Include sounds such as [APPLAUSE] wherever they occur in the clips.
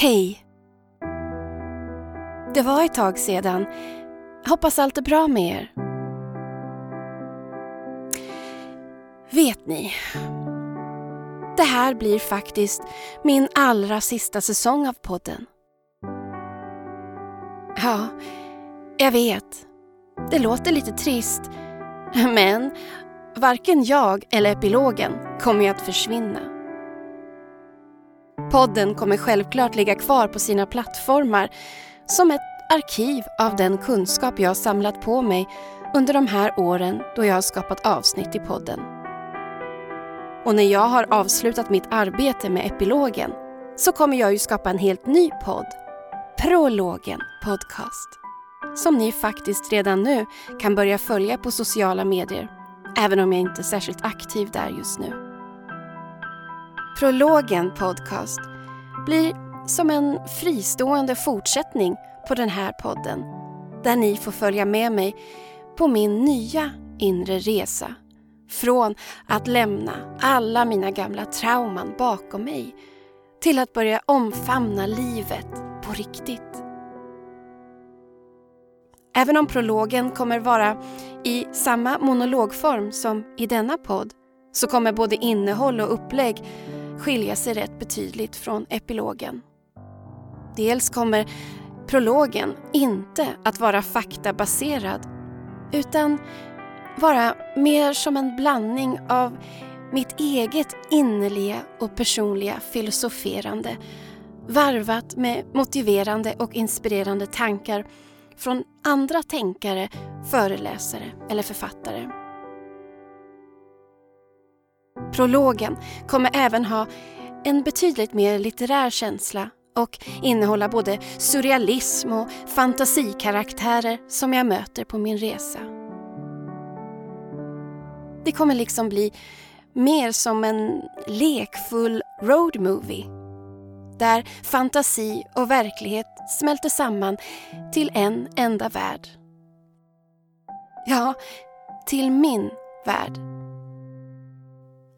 Hej! Det var ett tag sedan. Hoppas allt är bra med er. Vet ni? Det här blir faktiskt min allra sista säsong av podden. Ja, jag vet. Det låter lite trist. Men varken jag eller epilogen kommer ju att försvinna. Podden kommer självklart ligga kvar på sina plattformar som ett arkiv av den kunskap jag samlat på mig under de här åren då jag har skapat avsnitt i podden. Och när jag har avslutat mitt arbete med epilogen så kommer jag ju skapa en helt ny podd, Prologen Podcast, som ni faktiskt redan nu kan börja följa på sociala medier, även om jag inte är särskilt aktiv där just nu. Prologen Podcast blir som en fristående fortsättning på den här podden där ni får följa med mig på min nya inre resa. Från att lämna alla mina gamla trauman bakom mig till att börja omfamna livet på riktigt. Även om prologen kommer vara i samma monologform som i denna podd så kommer både innehåll och upplägg skilja sig rätt betydligt från epilogen. Dels kommer prologen inte att vara faktabaserad utan vara mer som en blandning av mitt eget innerliga och personliga filosoferande varvat med motiverande och inspirerande tankar från andra tänkare, föreläsare eller författare. Prologen kommer även ha en betydligt mer litterär känsla och innehålla både surrealism och fantasikaraktärer som jag möter på min resa. Det kommer liksom bli mer som en lekfull road movie där fantasi och verklighet smälter samman till en enda värld. Ja, till min värld.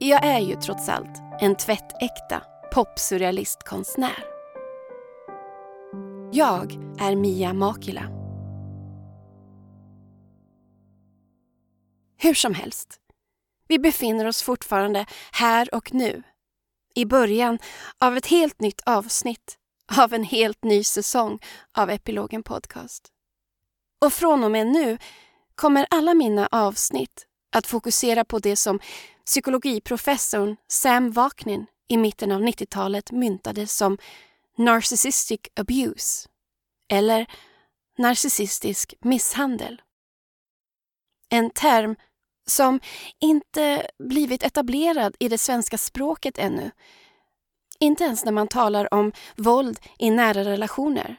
Jag är ju trots allt en tvättäkta popsurrealistkonstnär. Jag är Mia Makila. Hur som helst, vi befinner oss fortfarande här och nu. I början av ett helt nytt avsnitt av en helt ny säsong av Epilogen Podcast. Och från och med nu kommer alla mina avsnitt att fokusera på det som psykologiprofessorn Sam Vaknin i mitten av 90-talet myntade som narcissistic abuse eller narcissistisk misshandel. En term som inte blivit etablerad i det svenska språket ännu. Inte ens när man talar om våld i nära relationer.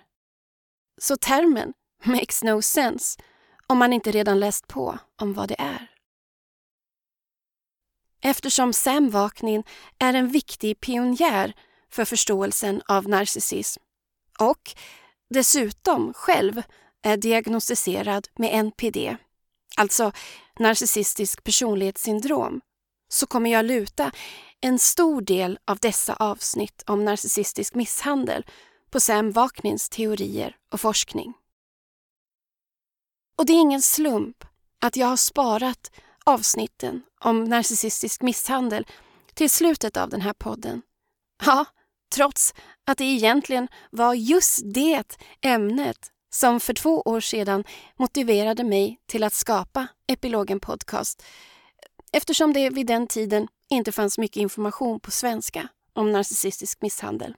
Så termen makes no sense om man inte redan läst på om vad det är. Eftersom Sam Vaknin är en viktig pionjär för förståelsen av narcissism och dessutom själv är diagnostiserad med NPD, alltså narcissistisk personlighetssyndrom, så kommer jag luta en stor del av dessa avsnitt om narcissistisk misshandel på Sam Vaknins teorier och forskning. Och det är ingen slump att jag har sparat avsnitten om narcissistisk misshandel till slutet av den här podden. Ja, trots att det egentligen var just det ämnet som för två år sedan motiverade mig till att skapa Epilogen Podcast eftersom det vid den tiden inte fanns mycket information på svenska om narcissistisk misshandel.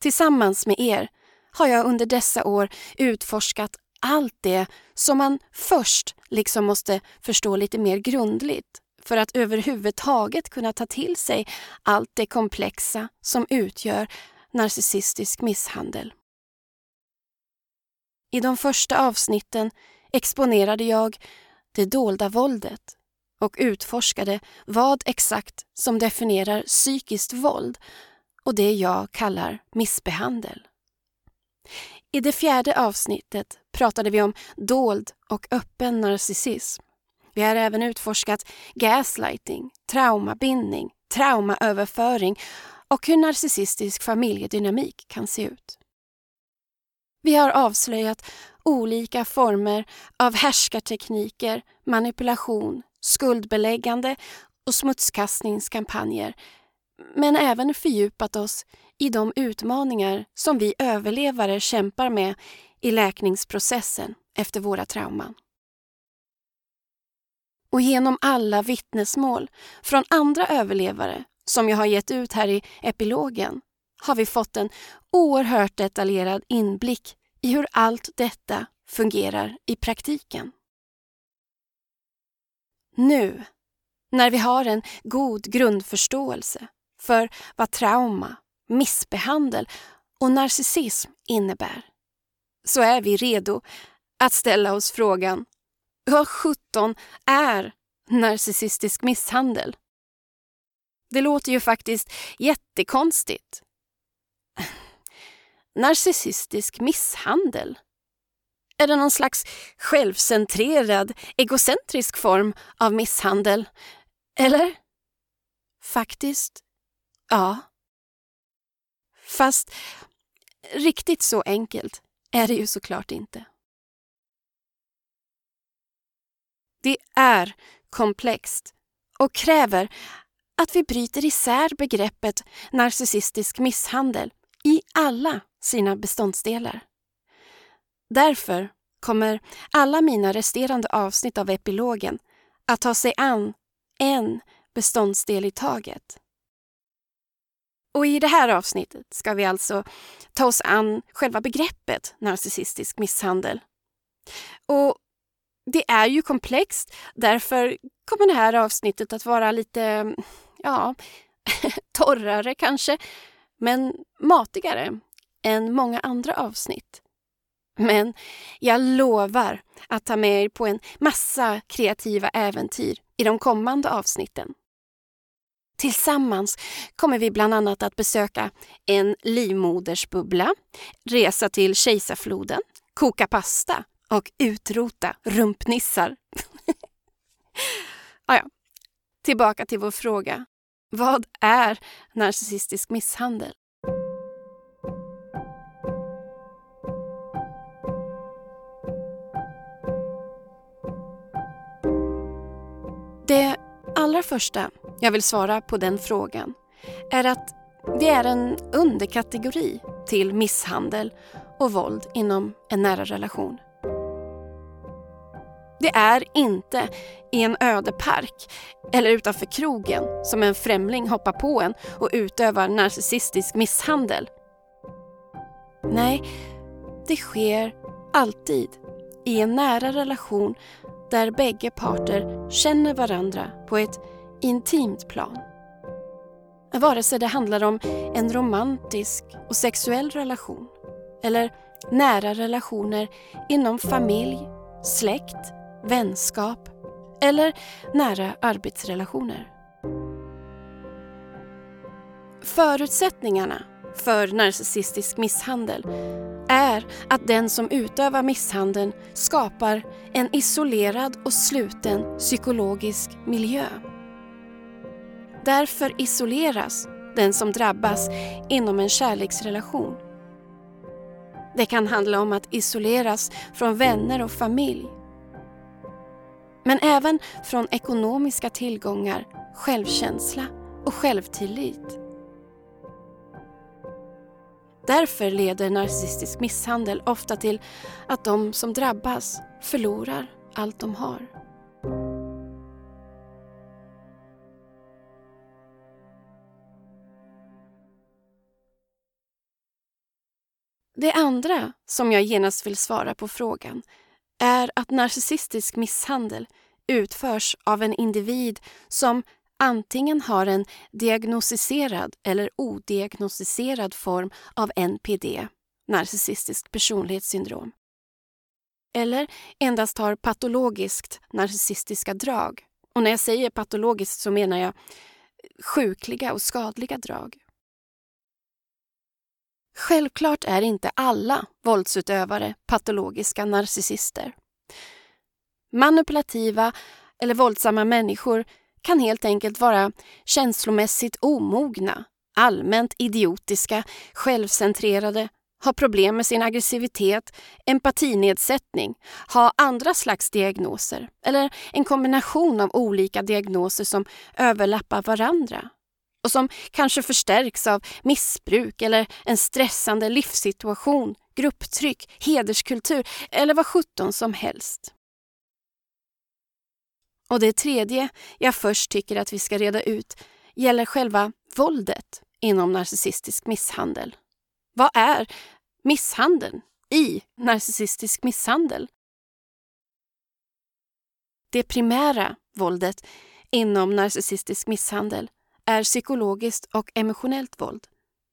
Tillsammans med er har jag under dessa år utforskat allt det som man först liksom måste förstå lite mer grundligt för att överhuvudtaget kunna ta till sig allt det komplexa som utgör narcissistisk misshandel. I de första avsnitten exponerade jag det dolda våldet och utforskade vad exakt som definierar psykiskt våld och det jag kallar missbehandel. I det fjärde avsnittet pratade vi om dold och öppen narcissism. Vi har även utforskat gaslighting, traumabindning, traumaöverföring och hur narcissistisk familjedynamik kan se ut. Vi har avslöjat olika former av härskartekniker, manipulation, skuldbeläggande och smutskastningskampanjer men även fördjupat oss i de utmaningar som vi överlevare kämpar med i läkningsprocessen efter våra trauman. Och genom alla vittnesmål från andra överlevare som jag har gett ut här i epilogen har vi fått en oerhört detaljerad inblick i hur allt detta fungerar i praktiken. Nu, när vi har en god grundförståelse för vad trauma, missbehandel och narcissism innebär, så är vi redo att ställa oss frågan vad sjutton är narcissistisk misshandel? Det låter ju faktiskt jättekonstigt. [SIGHS] Narcissistisk misshandel? Är det någon slags självcentrerad, egocentrisk form av misshandel? Eller? Faktiskt, ja. Fast riktigt så enkelt är det ju såklart inte. Det är komplext och kräver att vi bryter isär begreppet narcissistisk misshandel i alla sina beståndsdelar. Därför kommer alla mina resterande avsnitt av epilogen att ta sig an en beståndsdel i taget. Och i det här avsnittet ska vi alltså ta oss an själva begreppet narcissistisk misshandel. Och det är ju komplext, därför kommer det här avsnittet att vara lite, ja, [LAUGHS] torrare kanske, men matigare än många andra avsnitt. Men jag lovar att ta med er på en massa kreativa äventyr i de kommande avsnitten. Tillsammans kommer vi bland annat att besöka en livmodersbubbla, resa till Kejsarfloden, koka pasta och utrota rumpnissar. [LAUGHS] ah, ja. Tillbaka till vår fråga. Vad är narcissistisk misshandel? Det allra första jag vill svara på den frågan är att det är en underkategori till misshandel och våld inom en nära relation. Det är inte i en öde park eller utanför krogen som en främling hoppar på en och utövar narcissistisk misshandel. Nej, det sker alltid i en nära relation där bägge parter känner varandra på ett intimt plan. Vare sig det handlar om en romantisk och sexuell relation eller nära relationer inom familj, släkt, vänskap eller nära arbetsrelationer. Förutsättningarna för narcissistisk misshandel är att den som utövar misshandeln skapar en isolerad och sluten psykologisk miljö. Därför isoleras den som drabbas inom en kärleksrelation. Det kan handla om att isoleras från vänner och familj. Men även från ekonomiska tillgångar, självkänsla och självtillit. Därför leder narcissistisk misshandel ofta till att de som drabbas förlorar allt de har. Det andra som jag genast vill svara på frågan är att narcissistisk misshandel utförs av en individ som antingen har en diagnostiserad eller odiagnostiserad form av NPD, narcissistiskt personlighetssyndrom, eller endast har patologiskt narcissistiska drag. Och när jag säger patologiskt så menar jag sjukliga och skadliga drag. Självklart är inte alla våldsutövare patologiska narcissister. Manipulativa eller våldsamma människor kan helt enkelt vara känslomässigt omogna allmänt idiotiska, självcentrerade, ha problem med sin aggressivitet, empatinedsättning, ha andra slags diagnoser eller en kombination av olika diagnoser som överlappar varandra och som kanske förstärks av missbruk eller en stressande livssituation, grupptryck, hederskultur eller vad sjutton som helst. Och det tredje jag först tycker att vi ska reda ut gäller själva våldet inom narcissistisk misshandel. Vad är misshandeln i narcissistisk misshandel? Det primära våldet inom narcissistisk misshandel är psykologiskt och emotionellt våld,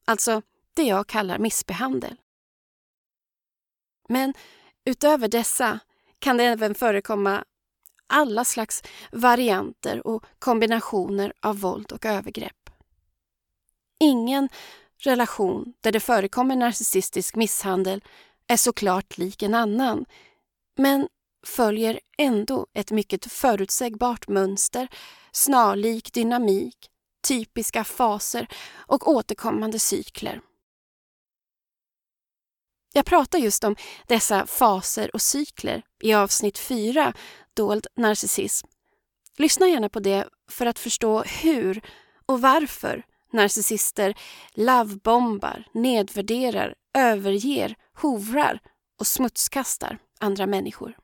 alltså det jag kallar missbehandel. Men utöver dessa kan det även förekomma alla slags varianter och kombinationer av våld och övergrepp. Ingen relation där det förekommer narcissistisk misshandel är såklart lik en annan, men följer ändå ett mycket förutsägbart mönster, snarlik dynamik, typiska faser och återkommande cykler. Jag pratar just om dessa faser och cykler i avsnitt 4, Dold narcissism. Lyssna gärna på det för att förstå hur och varför narcissister lovebombar, nedvärderar, överger, hovrar och smutskastar andra människor.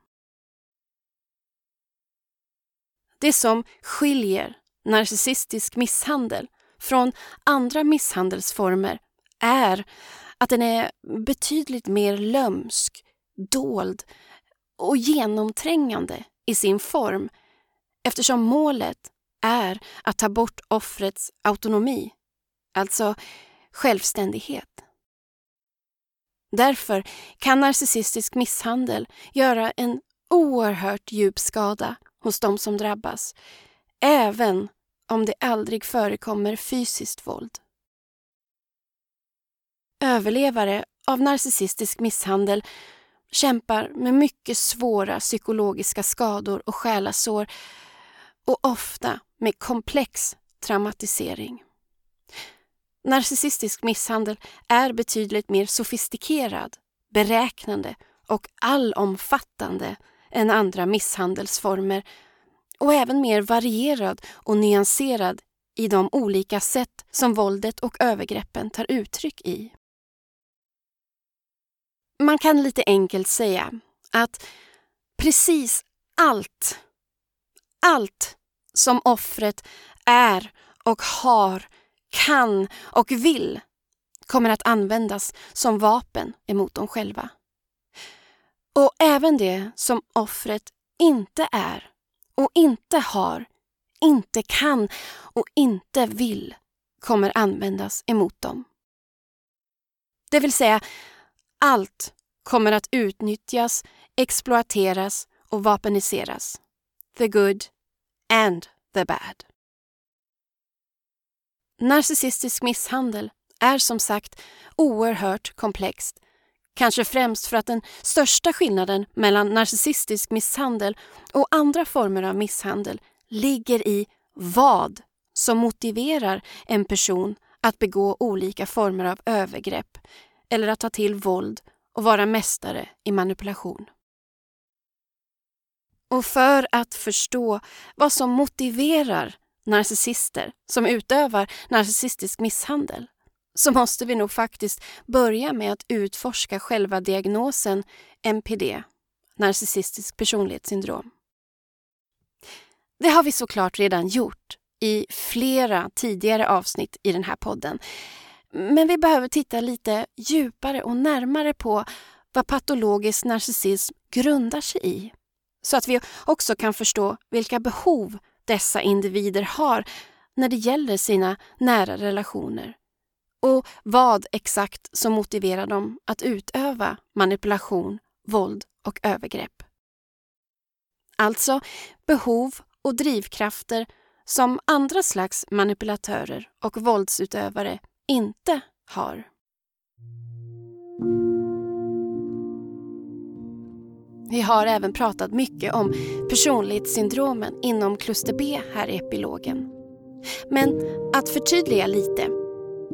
Det som skiljer narcissistisk misshandel från andra misshandelsformer är att den är betydligt mer lömsk, dold och genomträngande i sin form eftersom målet är att ta bort offrets autonomi, alltså självständighet. Därför kan narcissistisk misshandel göra en oerhört djup skada hos de som drabbas, även om det aldrig förekommer fysiskt våld. Överlevare av narcissistisk misshandel kämpar med mycket svåra psykologiska skador och själasår och ofta med komplex traumatisering. Narcissistisk misshandel är betydligt mer sofistikerad, beräknande och allomfattande än andra misshandelsformer och även mer varierad och nyanserad i de olika sätt som våldet och övergreppen tar uttryck i. Man kan lite enkelt säga att precis allt, allt som offret är och har, kan och vill kommer att användas som vapen emot dem själva. Och även det som offret inte är och inte har, inte kan och inte vill kommer användas emot dem. Det vill säga, allt kommer att utnyttjas, exploateras och vapeniseras. The good and the bad. Narcissistisk misshandel är som sagt oerhört komplext. Kanske främst för att den största skillnaden mellan narcissistisk misshandel och andra former av misshandel ligger i vad som motiverar en person att begå olika former av övergrepp eller att ta till våld och vara mästare i manipulation. Och för att förstå vad som motiverar narcissister som utövar narcissistisk misshandel så måste vi nog faktiskt börja med att utforska själva diagnosen NPD, narcissistisk personlighetssyndrom. Det har vi såklart redan gjort i flera tidigare avsnitt i den här podden. Men vi behöver titta lite djupare och närmare på vad patologisk narcissism grundar sig i. Så att vi också kan förstå vilka behov dessa individer har när det gäller sina nära relationer och vad exakt som motiverar dem att utöva manipulation, våld och övergrepp. Alltså behov och drivkrafter som andra slags manipulatörer och våldsutövare inte har. Vi har även pratat mycket om personlighetssyndromen inom kluster B här i epilogen. Men att förtydliga lite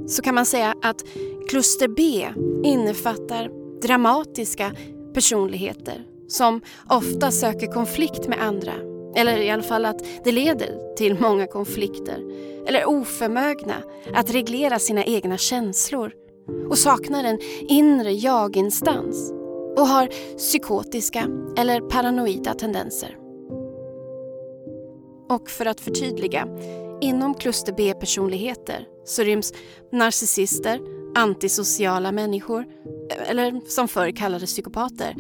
så kan man säga att kluster B innefattar dramatiska personligheter som ofta söker konflikt med andra. Eller i alla fall att det leder till många konflikter. Eller oförmögna att reglera sina egna känslor. Och saknar en inre jag-instans. Och har psykotiska eller paranoida tendenser. Och för att förtydliga, inom kluster B-personligheter så ryms narcissister, antisociala människor, eller som förr kallades psykopater,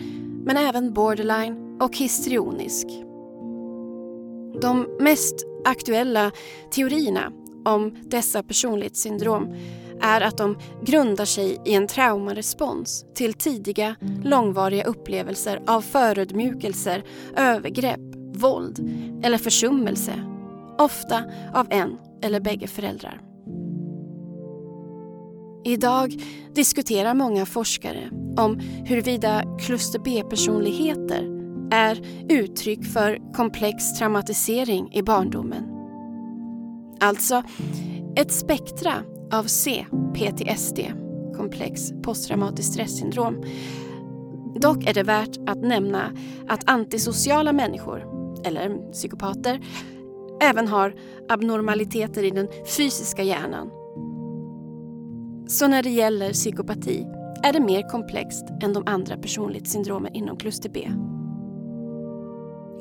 men även borderline och histrionisk. De mest aktuella teorierna om dessa personlighetssyndrom är att de grundar sig i en traumarespons till tidiga, långvariga upplevelser av förödmjukelser, övergrepp, våld eller försummelse. Ofta av en eller bägge föräldrar. Idag diskuterar många forskare om huruvida kluster B-personligheter är uttryck för komplex traumatisering i barndomen. Alltså ett spektra av C-PTSD, komplex posttraumatiskt stressyndrom. Dock är det värt att nämna att antisociala människor, eller psykopater, även har abnormaliteter i den fysiska hjärnan. Så när det gäller psykopati är det mer komplext än de andra personlighetssyndromen inom kluster B.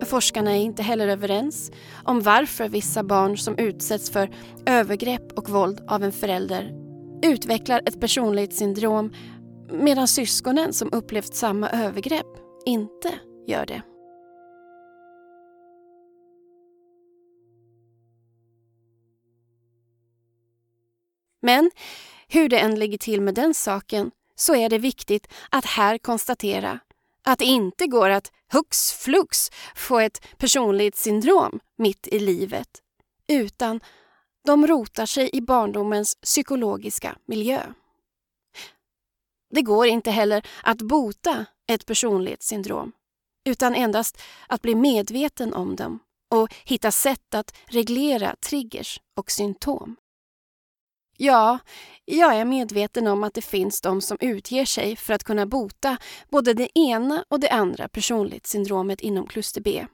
Forskarna är inte heller överens om varför vissa barn som utsätts för övergrepp och våld av en förälder utvecklar ett personlighetssyndrom medan syskonen som upplevt samma övergrepp inte gör det. Men hur det än ligger till med den saken så är det viktigt att här konstatera att det inte går att hux flux få ett personlighetssyndrom mitt i livet, utan de rotar sig i barndomens psykologiska miljö. Det går inte heller att bota ett personlighetssyndrom, utan endast att bli medveten om dem och hitta sätt att reglera triggers och symptom. Ja, jag är medveten om att det finns de som utger sig för att kunna bota både det ena och det andra personlighetssyndromet inom kluster B.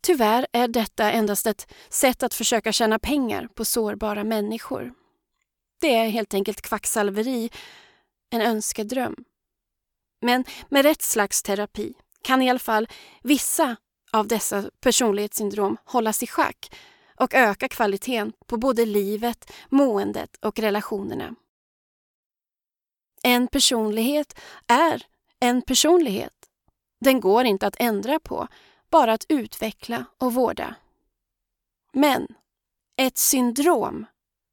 Tyvärr är detta endast ett sätt att försöka tjäna pengar på sårbara människor. Det är helt enkelt kvacksalveri, en önskedröm. Men med rätt slags terapi kan i alla fall vissa av dessa personlighetssyndrom hållas i schack och öka kvaliteten på både livet, måendet och relationerna. En personlighet är en personlighet. Den går inte att ändra på, bara att utveckla och vårda. Men ett syndrom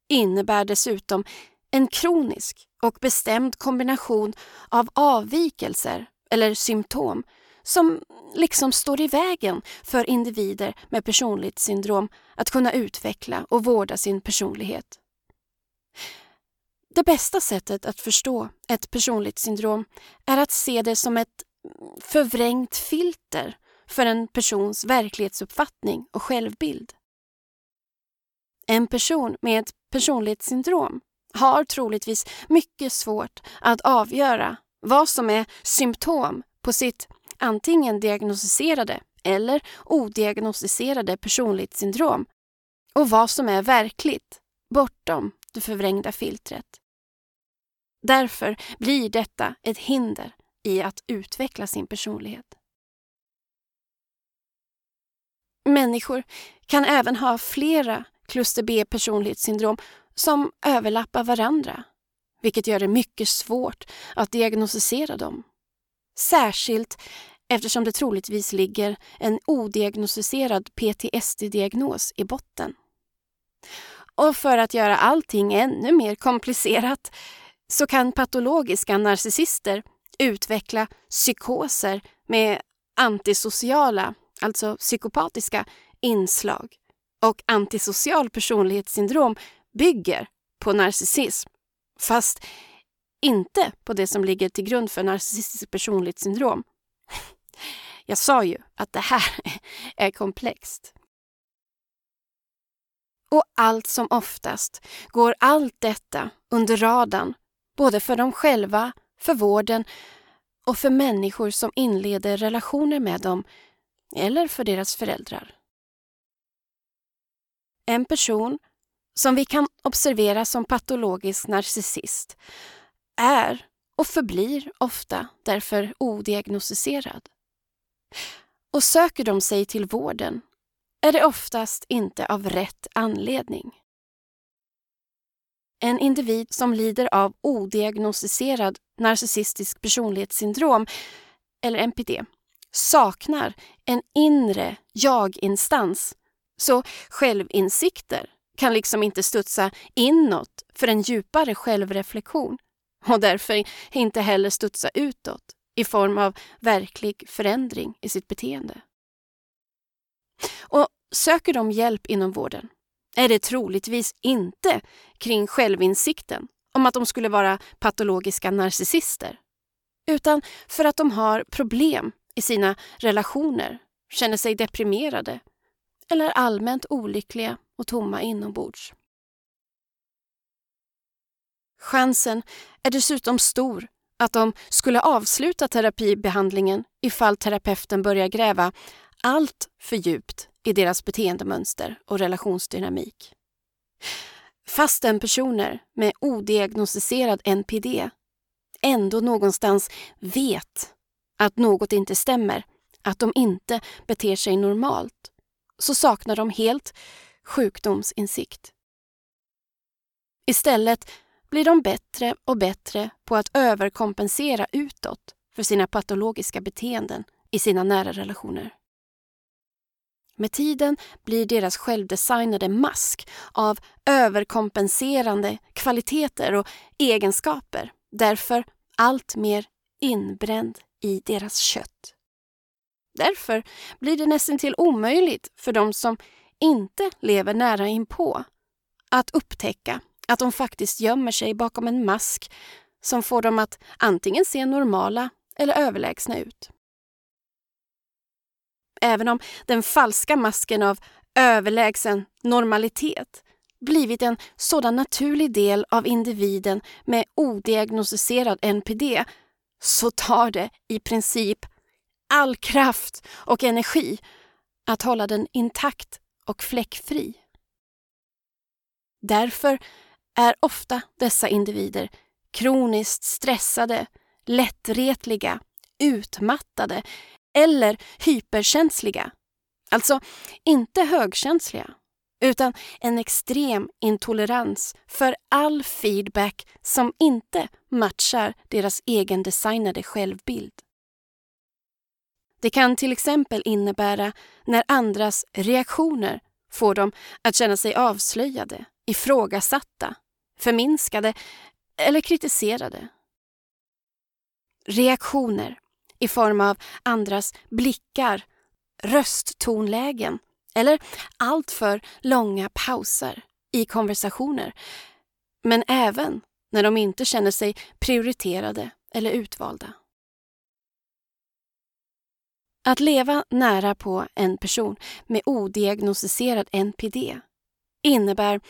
innebär dessutom en kronisk och bestämd kombination av avvikelser eller symptom som liksom står i vägen för individer med personlighetssyndrom att kunna utveckla och vårda sin personlighet. Det bästa sättet att förstå ett personlighetssyndrom är att se det som ett förvrängt filter för en persons verklighetsuppfattning och självbild. En person med ett personlighetssyndrom har troligtvis mycket svårt att avgöra vad som är symptom på sitt antingen diagnostiserade eller odiagnostiserade personlighetssyndrom och vad som är verkligt bortom det förvrängda filtret. Därför blir detta ett hinder i att utveckla sin personlighet. Människor kan även ha flera kluster B personlighetssyndrom som överlappar varandra, vilket gör det mycket svårt att diagnostisera dem. Särskilt eftersom det troligtvis ligger en odiagnostiserad PTSD-diagnos i botten. Och för att göra allting ännu mer komplicerat så kan patologiska narcissister utveckla psykoser med antisociala, alltså psykopatiska, inslag. Och antisocial personlighetssyndrom bygger på narcissism, fast inte på det som ligger till grund för narcissistiskt personlighetssyndrom. Jag sa ju att det här [LAUGHS] är komplext. Och allt som oftast går allt detta under radarn, både för dem själva, för vården och för människor som inleder relationer med dem eller för deras föräldrar. En person som vi kan observera som patologisk narcissist är och förblir ofta därför odiagnostiserad. Och söker de sig till vården är det oftast inte av rätt anledning. En individ som lider av odiagnostiserad narcissistisk personlighetssyndrom, eller NPD, saknar en inre jag-instans, så självinsikter kan liksom inte studsa inåt för en djupare självreflektion och därför inte heller studsa utåt i form av verklig förändring i sitt beteende. Och söker de hjälp inom vården är det troligtvis inte kring självinsikten om att de skulle vara patologiska narcissister, utan för att de har problem i sina relationer, känner sig deprimerade eller allmänt olyckliga och tomma inombords. Chansen är dessutom stor att de skulle avsluta terapibehandlingen ifall terapeuten börjar gräva allt för djupt i deras beteendemönster och relationsdynamik. Fastän personer med odiagnostiserad NPD ändå någonstans vet att något inte stämmer, att de inte beter sig normalt, så saknar de helt sjukdomsinsikt. Istället blir de bättre och bättre på att överkompensera utåt för sina patologiska beteenden i sina nära relationer. Med tiden blir deras självdesignade mask av överkompenserande kvaliteter och egenskaper därför allt mer inbränd i deras kött. Därför blir det nästan till omöjligt för de som inte lever nära inpå att upptäcka att de faktiskt gömmer sig bakom en mask som får dem att antingen se normala eller överlägsna ut. Även om den falska masken av överlägsen normalitet blivit en sådan naturlig del av individen med odiagnostiserad NPD så tar det i princip all kraft och energi att hålla den intakt och fläckfri. Därför är ofta dessa individer kroniskt stressade, lättretliga, utmattade eller hyperkänsliga. Alltså inte högkänsliga, utan en extrem intolerans för all feedback som inte matchar deras egendesignade självbild. Det kan till exempel innebära när andras reaktioner får dem att känna sig avslöjade, ifrågasatta, förminskade eller kritiserade. Reaktioner i form av andras blickar, rösttonlägen eller alltför långa pauser i konversationer. Men även när de inte känner sig prioriterade eller utvalda. Att leva nära på en person med odiagnostiserad NPD innebär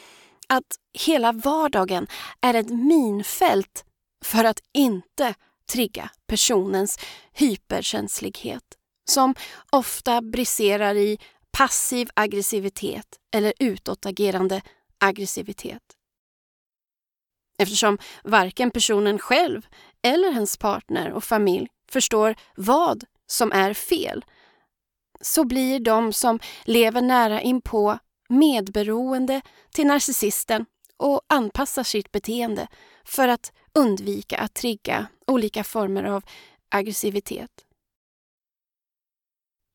att hela vardagen är ett minfält för att inte trigga personens hyperkänslighet som ofta briserar i passiv aggressivitet eller utåtagerande aggressivitet. Eftersom varken personen själv eller hens partner och familj förstår vad som är fel så blir de som lever nära inpå medberoende till narcissisten och anpassar sitt beteende för att undvika att trigga olika former av aggressivitet.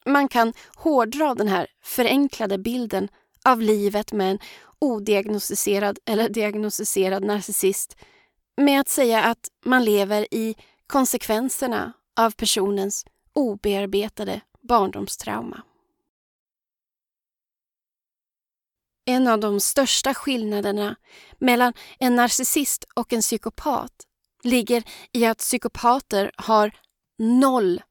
Man kan hårdra den här förenklade bilden av livet med en odiagnostiserad eller diagnostiserad narcissist med att säga att man lever i konsekvenserna av personens obearbetade barndomstrauma. En av de största skillnaderna mellan en narcissist och en psykopat ligger i att psykopater har noll,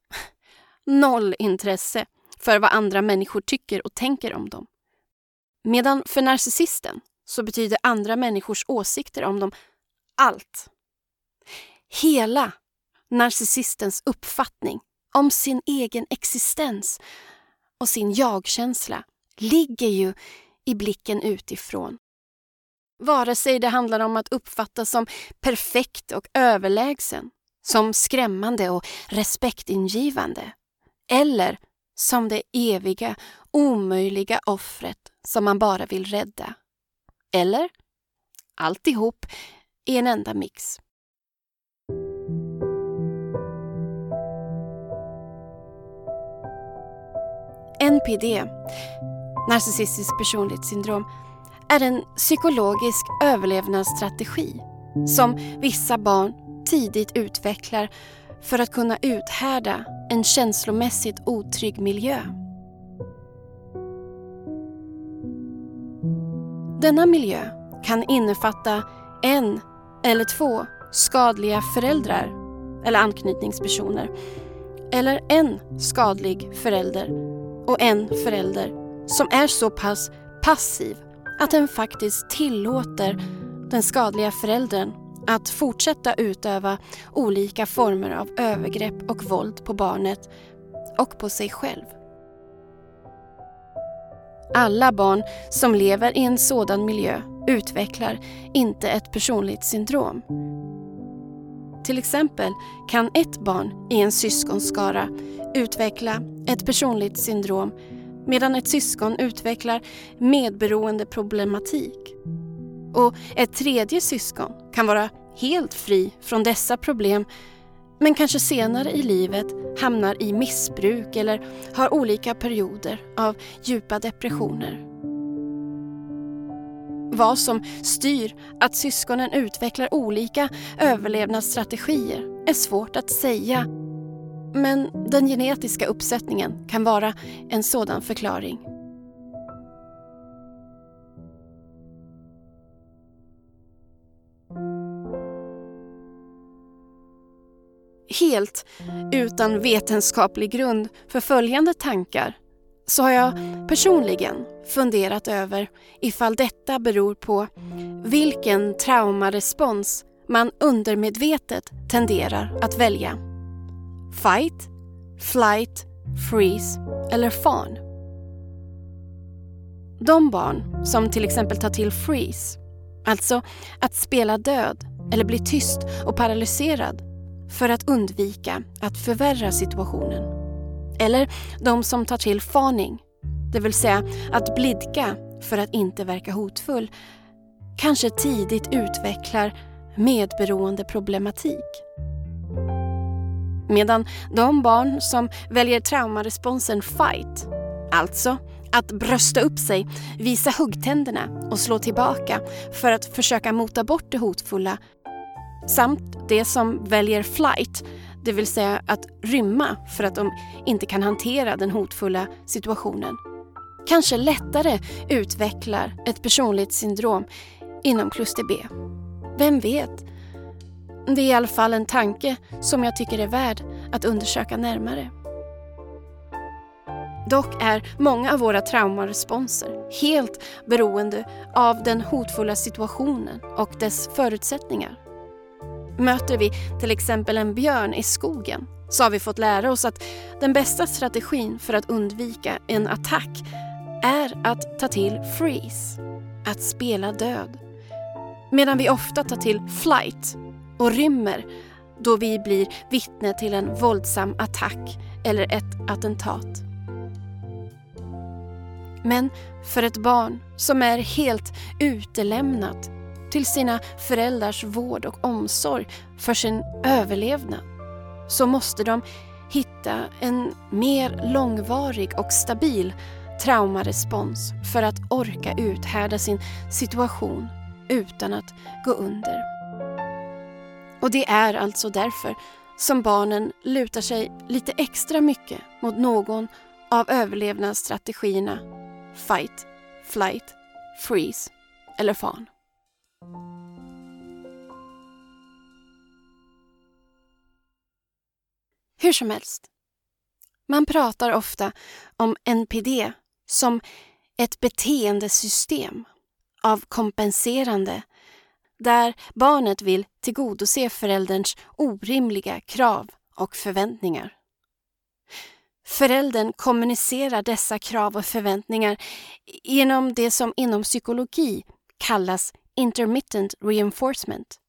noll intresse för vad andra människor tycker och tänker om dem. Medan för narcissisten så betyder andra människors åsikter om dem allt. Hela narcissistens uppfattning om sin egen existens och sin jagkänsla ligger ju i blicken utifrån. Vare sig det handlar om att uppfattas som perfekt och överlägsen, som skrämmande och respektingivande eller som det eviga, omöjliga offret som man bara vill rädda. Eller alltihop i en enda mix. NPD, narcissistisk personlighetssyndrom, är en psykologisk överlevnadsstrategi som vissa barn tidigt utvecklar för att kunna uthärda en känslomässigt otrygg miljö. Denna miljö kan innefatta en eller två skadliga föräldrar eller anknytningspersoner eller en skadlig förälder och en förälder som är så pass passiv att den faktiskt tillåter den skadliga föräldern att fortsätta utöva olika former av övergrepp och våld på barnet och på sig själv. Alla barn som lever i en sådan miljö utvecklar inte ett personlighetssyndrom. Till exempel kan ett barn i en syskonskara utveckla ett personlighetssyndrom medan ett syskon utvecklar medberoende problematik. Och ett tredje syskon kan vara helt fri från dessa problem men kanske senare i livet hamnar i missbruk eller har olika perioder av djupa depressioner. Vad som styr att syskonen utvecklar olika överlevnadsstrategier är svårt att säga men den genetiska uppsättningen kan vara en sådan förklaring. Helt utan vetenskaplig grund för följande tankar så har jag personligen funderat över ifall detta beror på vilken traumarespons man undermedvetet tenderar att välja. Fight, flight, freeze eller fawn. De barn som till exempel tar till freeze, alltså att spela död eller bli tyst och paralyserad för att undvika att förvärra situationen. Eller de som tar till faning, det vill säga att blidka för att inte verka hotfull, kanske tidigt utvecklar medberoende problematik. Medan de barn som väljer traumaresponsen fight, alltså att brösta upp sig, visa huggtänderna och slå tillbaka för att försöka mota bort det hotfulla, samt de som väljer flight, det vill säga att rymma för att de inte kan hantera den hotfulla situationen, kanske lättare utvecklar ett personlighetssyndrom inom kluster B. Vem vet? Det är i alla fall en tanke som jag tycker är värd att undersöka närmare. Dock är många av våra traumaresponser helt beroende av den hotfulla situationen och dess förutsättningar. Möter vi till exempel en björn i skogen så har vi fått lära oss att den bästa strategin för att undvika en attack är att ta till freeze, att spela död. Medan vi ofta tar till flight och rymmer då vi blir vittne till en våldsam attack eller ett attentat. Men för ett barn som är helt utelämnat till sina föräldrars vård och omsorg för sin överlevnad så måste de hitta en mer långvarig och stabil traumarespons för att orka uthärda sin situation utan att gå under. Och det är alltså därför som barnen lutar sig lite extra mycket mot någon av överlevnadsstrategierna fight, flight, freeze eller fan. Hur som helst. Man pratar ofta om NPD som ett beteendesystem av kompenserande där barnet vill tillgodose förälderns orimliga krav och förväntningar. Föräldern kommunicerar dessa krav och förväntningar genom det som inom psykologi kallas intermittent reinforcement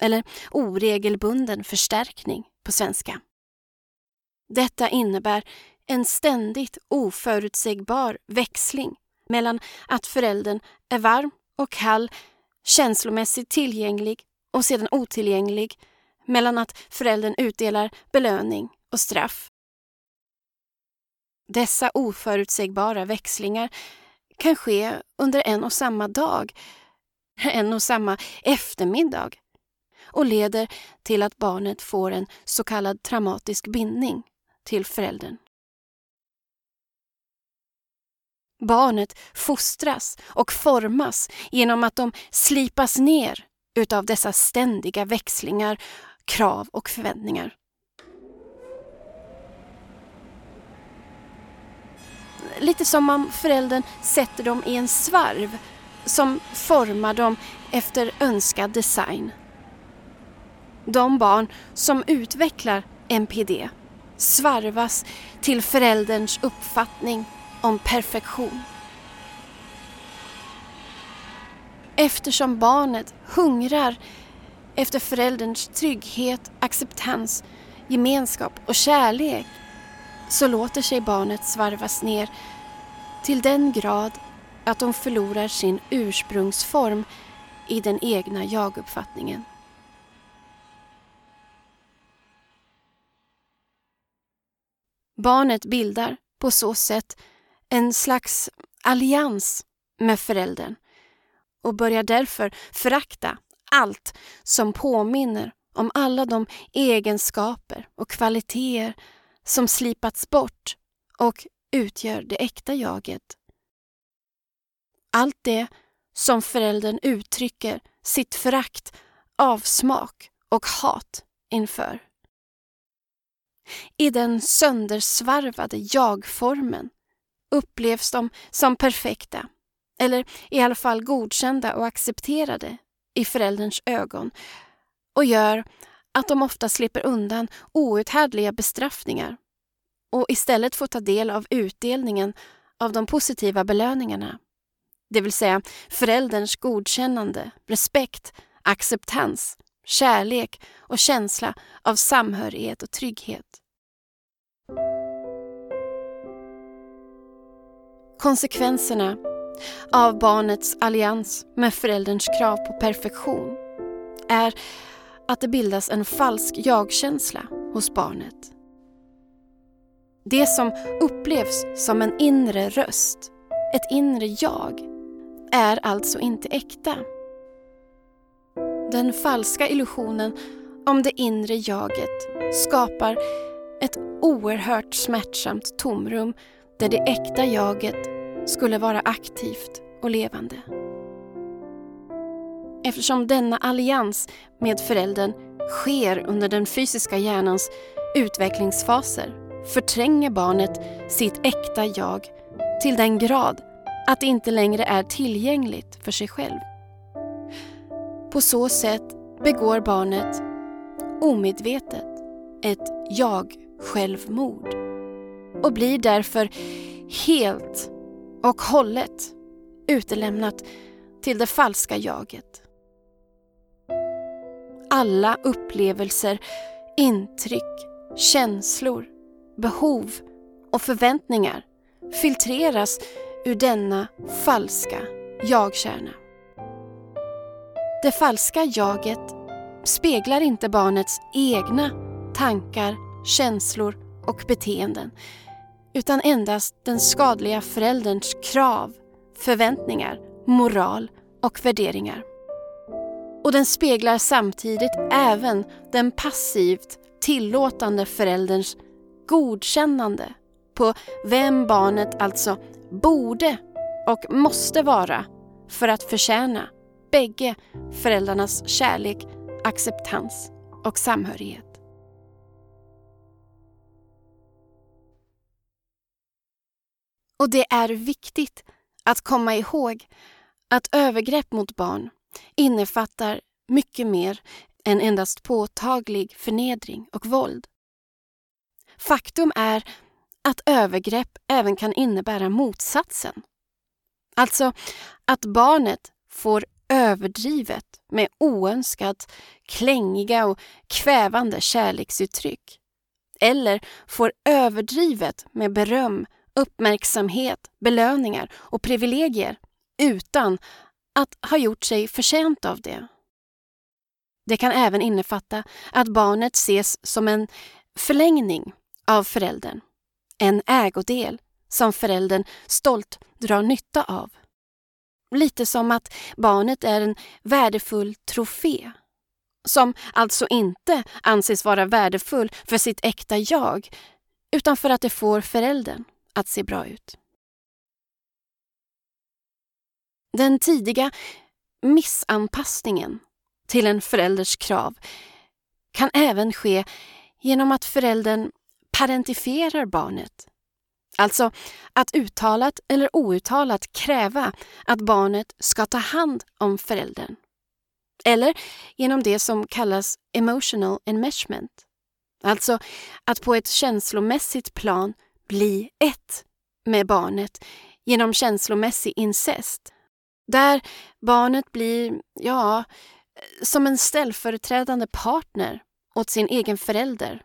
eller oregelbunden förstärkning på svenska. Detta innebär en ständigt oförutsägbar växling mellan att föräldern är varm och kall, känslomässigt tillgänglig och sedan otillgänglig, mellan att föräldern utdelar belöning och straff. Dessa oförutsägbara växlingar kan ske under en och samma dag, [LAUGHS] en och samma eftermiddag och leder till att barnet får en så kallad traumatisk bindning till föräldern. Barnet fostras och formas genom att de slipas ner utav dessa ständiga växlingar, krav och förväntningar. Lite som om föräldern sätter dem i en svarv som formar dem efter önskad design. De barn som utvecklar NPD svarvas till förälderns uppfattning om perfektion. Eftersom barnet hungrar efter förälderns trygghet, acceptans, gemenskap och kärlek så låter sig barnet svarvas ner till den grad att de förlorar sin ursprungsform i den egna jaguppfattningen. Barnet bildar på så sätt en slags allians med föräldern och börjar därför förakta allt som påminner om alla de egenskaper och kvaliteter som slipats bort och utgör det äkta jaget. Allt det som föräldern uttrycker sitt förakt, avsmak och hat inför. I den söndersvarvade jag-formen upplevs de som perfekta eller i alla fall godkända och accepterade i förälderns ögon och gör att de ofta slipper undan outhärdliga bestraffningar och istället får ta del av utdelningen av de positiva belöningarna. Det vill säga förälderns godkännande, respekt, acceptans, kärlek och känsla av samhörighet och trygghet. Konsekvenserna av barnets allians med förälderns krav på perfektion är att det bildas en falsk jag-känsla hos barnet. Det som upplevs som en inre röst, ett inre jag, är alltså inte äkta. Den falska illusionen om det inre jaget skapar ett oerhört smärtsamt tomrum där det äkta jaget skulle vara aktivt och levande. Eftersom denna allians med föräldern sker under den fysiska hjärnans utvecklingsfaser förtränger barnet sitt äkta jag till den grad att det inte längre är tillgängligt för sig själv. På så sätt begår barnet omedvetet ett jag-självmord och blir därför helt och hållet utelämnat till det falska jaget. Alla upplevelser, intryck, känslor, behov och förväntningar filtreras ur denna falska jagkärna. Det falska jaget speglar inte barnets egna tankar, känslor och beteenden utan endast den skadliga förälderns krav, förväntningar, moral och värderingar. Och den speglar samtidigt även den passivt tillåtande förälderns godkännande på vem barnet alltså borde och måste vara för att förtjäna bägge föräldrarnas kärlek, acceptans och samhörighet. Och det är viktigt att komma ihåg att övergrepp mot barn innefattar mycket mer än endast påtaglig förnedring och våld. Faktum är att övergrepp även kan innebära motsatsen. Alltså att barnet får överdrivet med oönskat klängiga och kvävande kärleksuttryck. Eller får överdrivet med beröm, uppmärksamhet, belöningar och privilegier utan att ha gjort sig förtjänt av det. Det kan även innefatta att barnet ses som en förlängning av föräldern. En ägodel som föräldern stolt drar nytta av. Lite som att barnet är en värdefull trofé. Som alltså inte anses vara värdefull för sitt äkta jag utan för att det får föräldern att se bra ut. Den tidiga missanpassningen till en förälders krav kan även ske genom att föräldern parentifierar barnet. Alltså att uttalat eller outtalat kräva att barnet ska ta hand om föräldern. Eller genom det som kallas emotional enmeshment. Alltså att på ett känslomässigt plan bli ett med barnet genom känslomässig incest. Där barnet blir, ja, som en ställföreträdande partner åt sin egen förälder.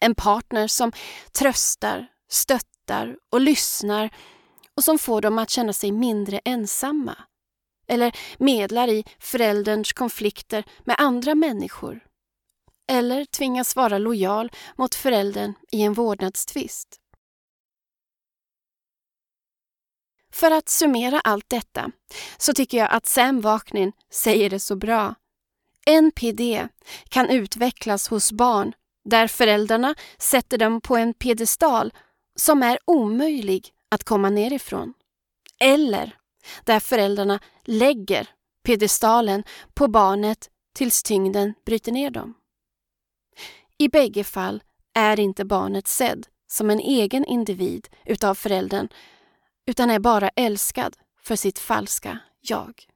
En partner som tröstar, stöttar och lyssnar och som får dem att känna sig mindre ensamma. Eller medlar i förälderns konflikter med andra människor. Eller tvingas vara lojal mot föräldern i en vårdnadstvist. För att summera allt detta så tycker jag att Sam Vaknin säger det så bra. NPD kan utvecklas hos barn där föräldrarna sätter dem på en piedestal som är omöjlig att komma ner ifrån. Eller där föräldrarna lägger piedestalen på barnet tills tyngden bryter ner dem. I bägge fall är inte barnet sedd som en egen individ utav föräldern utan är bara älskad för sitt falska jag.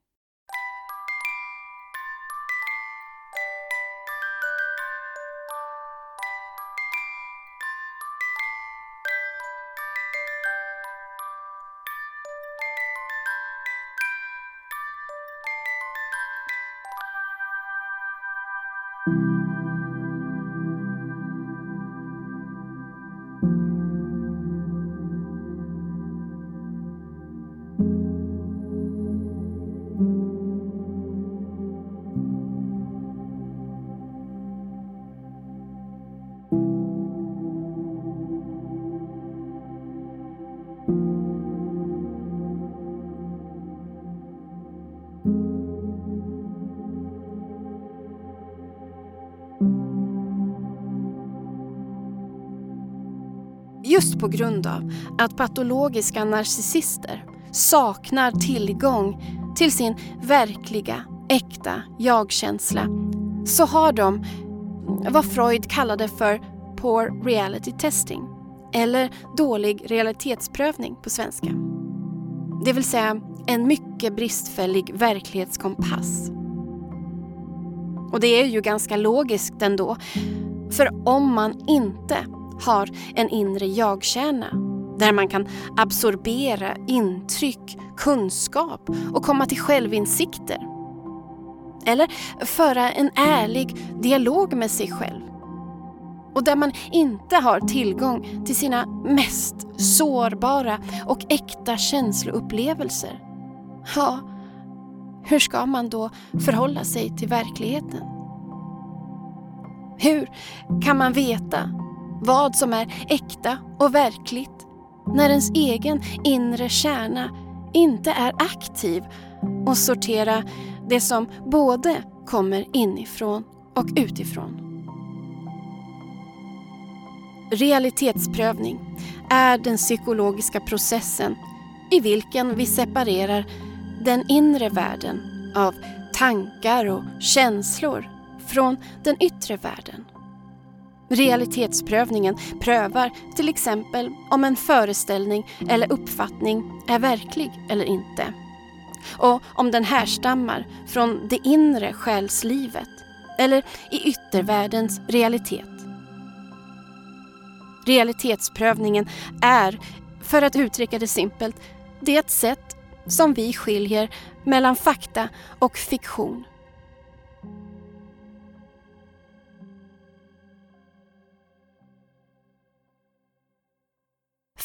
På grund av att patologiska narcissister saknar tillgång till sin verkliga, äkta jagkänsla så har de vad Freud kallade för poor reality testing eller dålig realitetsprövning på svenska. Det vill säga en mycket bristfällig verklighetskompass. Och det är ju ganska logiskt ändå. För om man inte har en inre jagkärna där man kan absorbera intryck, kunskap och komma till självinsikter. Eller föra en ärlig dialog med sig själv. Och där man inte har tillgång till sina mest sårbara och äkta känsloupplevelser. Ja, hur ska man då förhålla sig till verkligheten? Hur kan man veta vad som är äkta och verkligt när ens egen inre kärna inte är aktiv och sortera det som både kommer inifrån och utifrån. Realitetsprövning är den psykologiska processen i vilken vi separerar den inre världen av tankar och känslor från den yttre världen. Realitetsprövningen prövar till exempel om en föreställning eller uppfattning är verklig eller inte. Och om den härstammar från det inre själslivet eller i yttervärldens realitet. Realitetsprövningen är, för att uttrycka det simpelt, det sätt som vi skiljer mellan fakta och fiktion.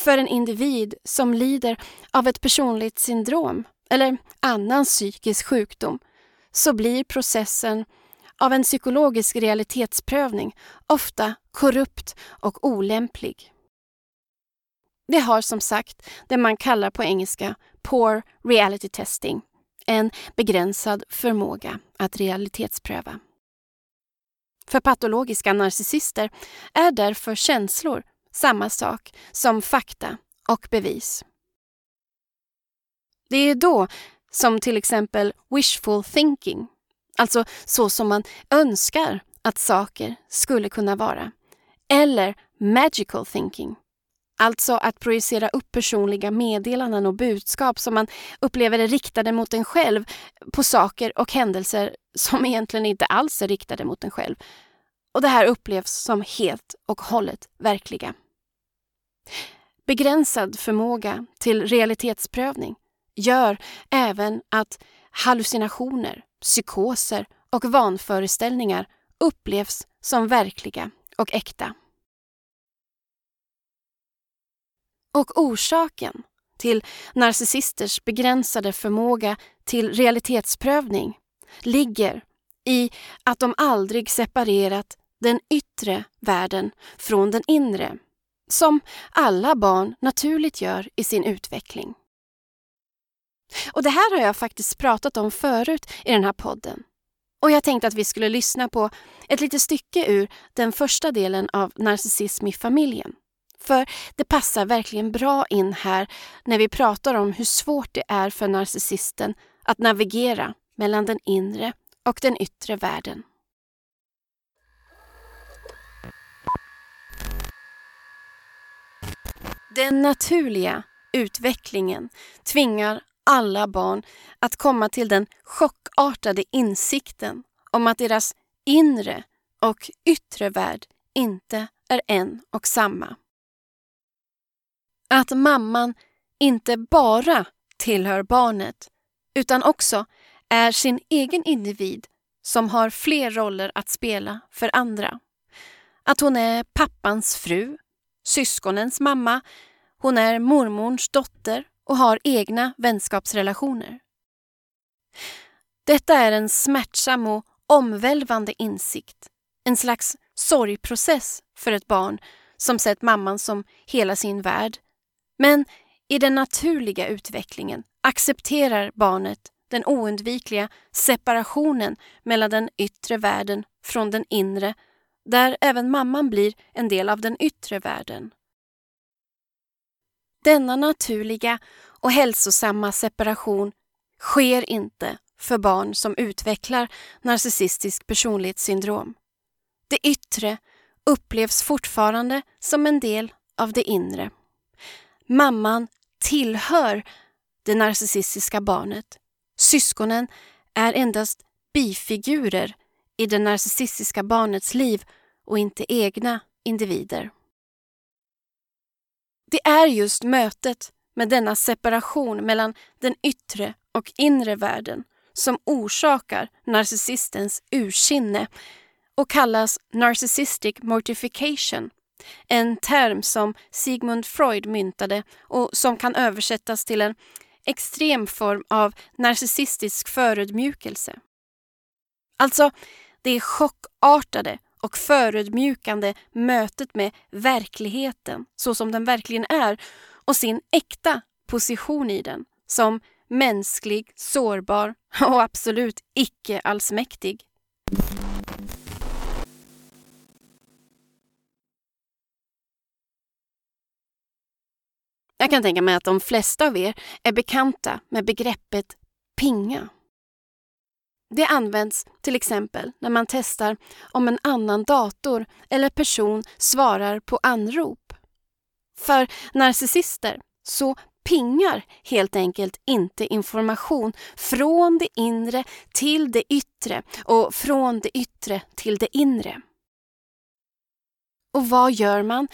För en individ som lider av ett personligt syndrom eller annan psykisk sjukdom så blir processen av en psykologisk realitetsprövning ofta korrupt och olämplig. Det har som sagt det man kallar på engelska poor reality testing, en begränsad förmåga att realitetspröva. För patologiska narcissister är därför känslor samma sak som fakta och bevis. Det är då som till exempel wishful thinking, alltså så som man önskar att saker skulle kunna vara, eller magical thinking, alltså att projicera upp personliga meddelanden och budskap som man upplever är riktade mot en själv på saker och händelser som [LAUGHS] egentligen inte alls är riktade mot en själv. Och det här upplevs som helt och hållet verkliga. Begränsad förmåga till realitetsprövning gör även att hallucinationer, psykoser och vanföreställningar upplevs som verkliga och äkta. Och orsaken till narcissisters begränsade förmåga till realitetsprövning ligger i att de aldrig separerat den yttre världen från den inre, som alla barn naturligt gör i sin utveckling. Och Det här har jag faktiskt pratat om förut i den här podden. Och jag tänkte att vi skulle lyssna på ett litet stycke ur den första delen av Narcissism i familjen. För det passar verkligen bra in här när vi pratar om hur svårt det är för narcissisten att navigera mellan den inre och den yttre världen. Den naturliga utvecklingen tvingar alla barn att komma till den chockartade insikten om att deras inre och yttre värld inte är en och samma. Att mamman inte bara tillhör barnet utan också är sin egen individ som har fler roller att spela för andra. Att hon är pappans fru, syskonens mamma, hon är mormorns dotter och har egna vänskapsrelationer. Detta är en smärtsam och omvälvande insikt, en slags sorgprocess för ett barn som sett mamman som hela sin värld. Men i den naturliga utvecklingen accepterar barnet den oundvikliga separationen mellan den yttre världen från den inre, där även mamman blir en del av den yttre världen. Denna naturliga och hälsosamma separation sker inte för barn som utvecklar narcissistisk personlighetssyndrom. Det yttre upplevs fortfarande som en del av det inre. Mamman tillhör det narcissistiska barnet. Syskonen är endast bifigurer i det narcissistiska barnets liv och inte egna individer. Det är just mötet med denna separation mellan den yttre och inre världen som orsakar narcissistens ursinne och kallas narcissistic mortification. En term som Sigmund Freud myntade och som kan översättas till en extrem form av narcissistisk förödmjukelse. Alltså, det chockartade och förödmjukande mötet med verkligheten så som den verkligen är och sin äkta position i den som mänsklig, sårbar och absolut icke allsmäktig. Jag kan tänka mig att de flesta av er är bekanta med begreppet pinga. Det används till exempel när man testar om en annan dator eller person svarar på anrop. För narcissister så pingar helt enkelt inte information från det inre till det yttre och från det yttre till det inre. Och vad gör man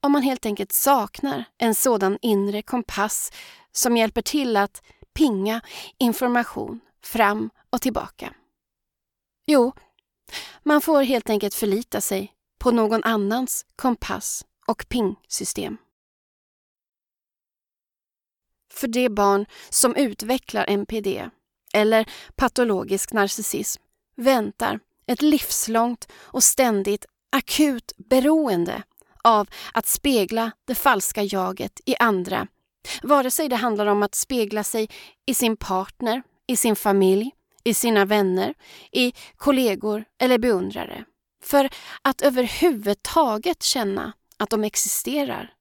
om man helt enkelt saknar en sådan inre kompass som hjälper till att pinga information fram och tillbaka? Jo, man får helt enkelt förlita sig på någon annans kompass och pingsystem. För det barn som utvecklar NPD eller patologisk narcissism väntar ett livslångt och ständigt akut beroende av att spegla det falska jaget i andra. Vare sig det handlar om att spegla sig i sin partner, i sin familj, i sina vänner, i kollegor eller beundrare. För att överhuvudtaget känna att de existerar.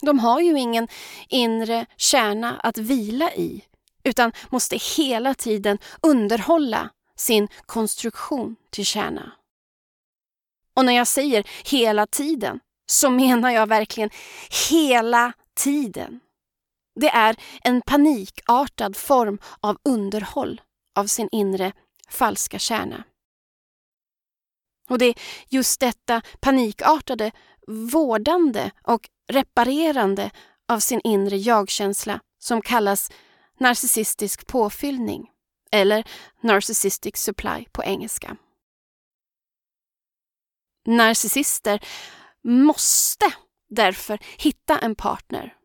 De har ju ingen inre kärna att vila i utan måste hela tiden underhålla sin konstruktion till kärna. Och när jag säger hela tiden så menar jag verkligen hela tiden. Det är en panikartad form av underhåll av sin inre falska kärna. Och det är just detta panikartade vårdande och reparerande av sin inre jagkänsla som kallas narcissistisk påfyllning eller narcissistic supply på engelska. Narcissister måste därför hitta en partner.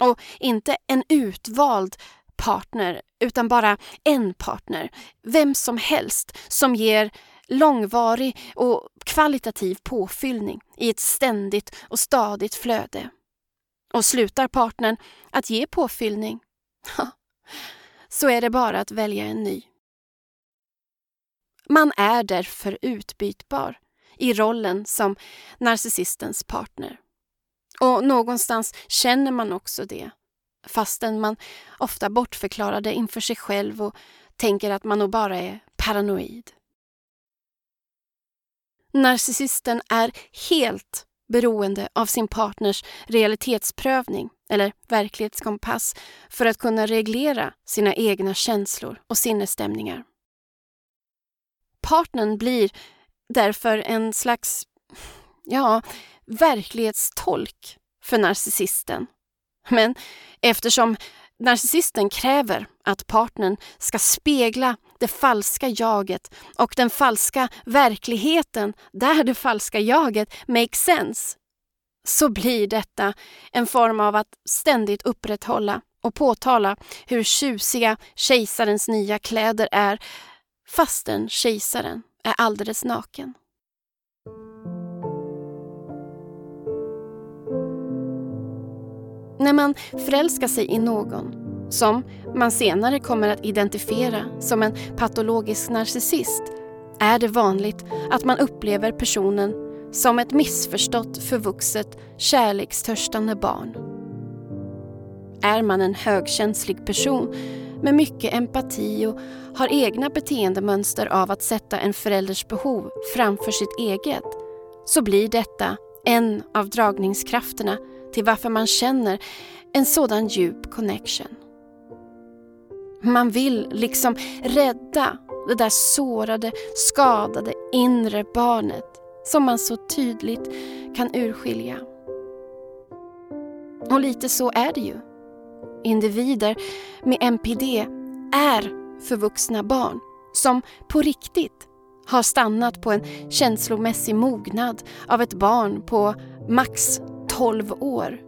Och inte en utvald partner, utan bara en partner. Vem som helst som ger långvarig och kvalitativ påfyllning i ett ständigt och stadigt flöde. Och slutar partnern att ge påfyllning, så är det bara att välja en ny. Man är därför utbytbar i rollen som narcissistens partner. Och någonstans känner man också det, fastän man ofta bortförklarar det inför sig själv och tänker att man nog bara är paranoid. Narcissisten är helt beroende av sin partners realitetsprövning eller verklighetskompass för att kunna reglera sina egna känslor och sinnesstämningar. Partnern blir därför en slags ja, verklighetstolk för narcissisten. Men eftersom narcissisten kräver att partnern ska spegla det falska jaget och den falska verkligheten där det falska jaget makes sense, så blir detta en form av att ständigt upprätthålla och påtala hur tjusiga kejsarens nya kläder är fastän kejsaren är alldeles naken. När man förälskar sig i någon som man senare kommer att identifiera som en patologisk narcissist är det vanligt att man upplever personen som ett missförstått förvuxet kärlekstörstande barn. Är man en högkänslig person med mycket empati och har egna beteendemönster av att sätta en förälders behov framför sitt eget så blir detta en av dragningskrafterna till varför man känner en sådan djup connection. Man vill liksom rädda det där sårade, skadade inre barnet som man så tydligt kan urskilja. Och lite så är det ju. Individer med NPD är förvuxna barn som på riktigt har stannat på en känslomässig mognad av ett barn på max 12 år.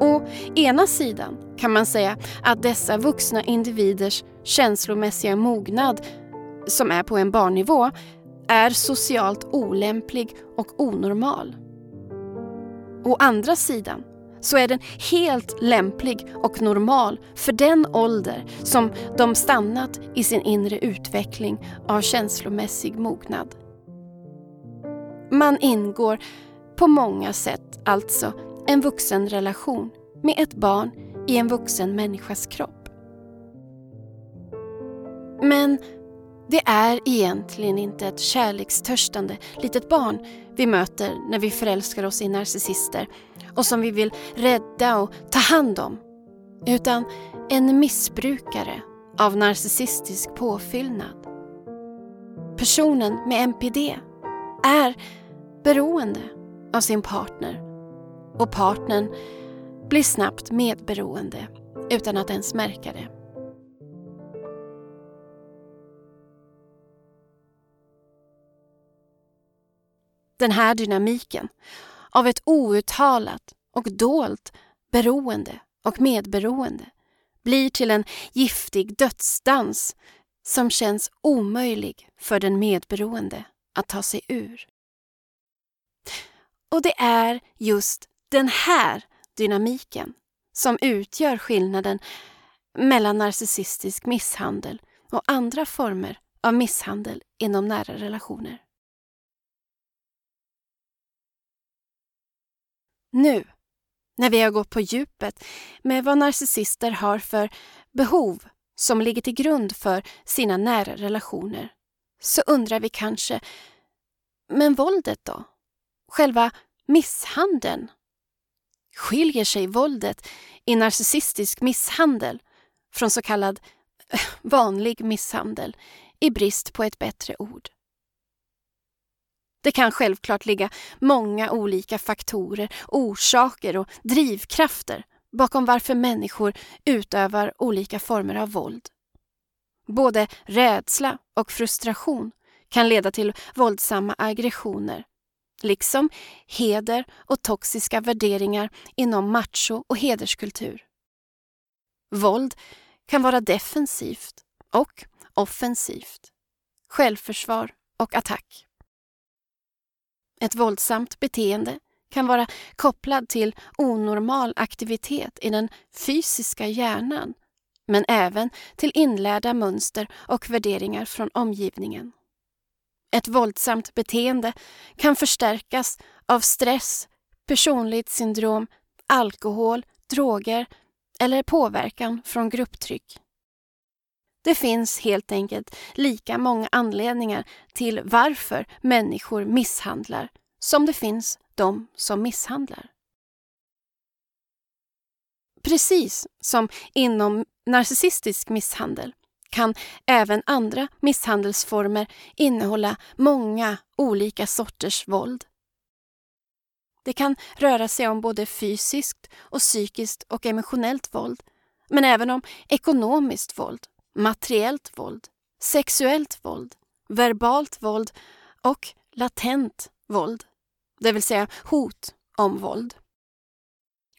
Å ena sidan kan man säga att dessa vuxna individers känslomässiga mognad, som är på en barnnivå, är socialt olämplig och onormal. Å andra sidan så är den helt lämplig och normal för den ålder som de stannat i sin inre utveckling av känslomässig mognad. Man ingår på många sätt alltså en vuxenrelation med ett barn i en vuxen människas kropp. Men det är egentligen inte ett kärlekstörstande litet barn vi möter när vi förälskar oss i narcissister och som vi vill rädda och ta hand om. Utan en missbrukare av narcissistisk påfyllnad. Personen med NPD är beroende av sin partner och partnern blir snabbt medberoende utan att ens märka det. Den här dynamiken av ett outtalat och dolt beroende och medberoende blir till en giftig dödsdans som känns omöjlig för den medberoende att ta sig ur. Och det är just den här dynamiken som utgör skillnaden mellan narcissistisk misshandel och andra former av misshandel inom nära relationer. Nu, när vi har gått på djupet med vad narcissister har för behov som ligger till grund för sina nära relationer, så undrar vi kanske, men våldet då? Själva misshandeln? Skiljer sig våldet i narcissistisk misshandel från så kallad eh, vanlig misshandel i brist på ett bättre ord? Det kan självklart ligga många olika faktorer, orsaker och drivkrafter bakom varför människor utövar olika former av våld. Både rädsla och frustration kan leda till våldsamma aggressioner, liksom heder och toxiska värderingar inom macho och hederskultur. Våld kan vara defensivt och offensivt, självförsvar och attack. Ett våldsamt beteende kan vara kopplad till onormal aktivitet i den fysiska hjärnan men även till inlärda mönster och värderingar från omgivningen. Ett våldsamt beteende kan förstärkas av stress, personlighetssyndrom, alkohol, droger eller påverkan från grupptryck. Det finns helt enkelt lika många anledningar till varför människor misshandlar som det finns de som misshandlar. Precis som inom narcissistisk misshandel kan även andra misshandelsformer innehålla många olika sorters våld. Det kan röra sig om både fysiskt och psykiskt och emotionellt våld, men även om ekonomiskt våld, materiellt våld, sexuellt våld, verbalt våld och latent våld, det vill säga hot om våld.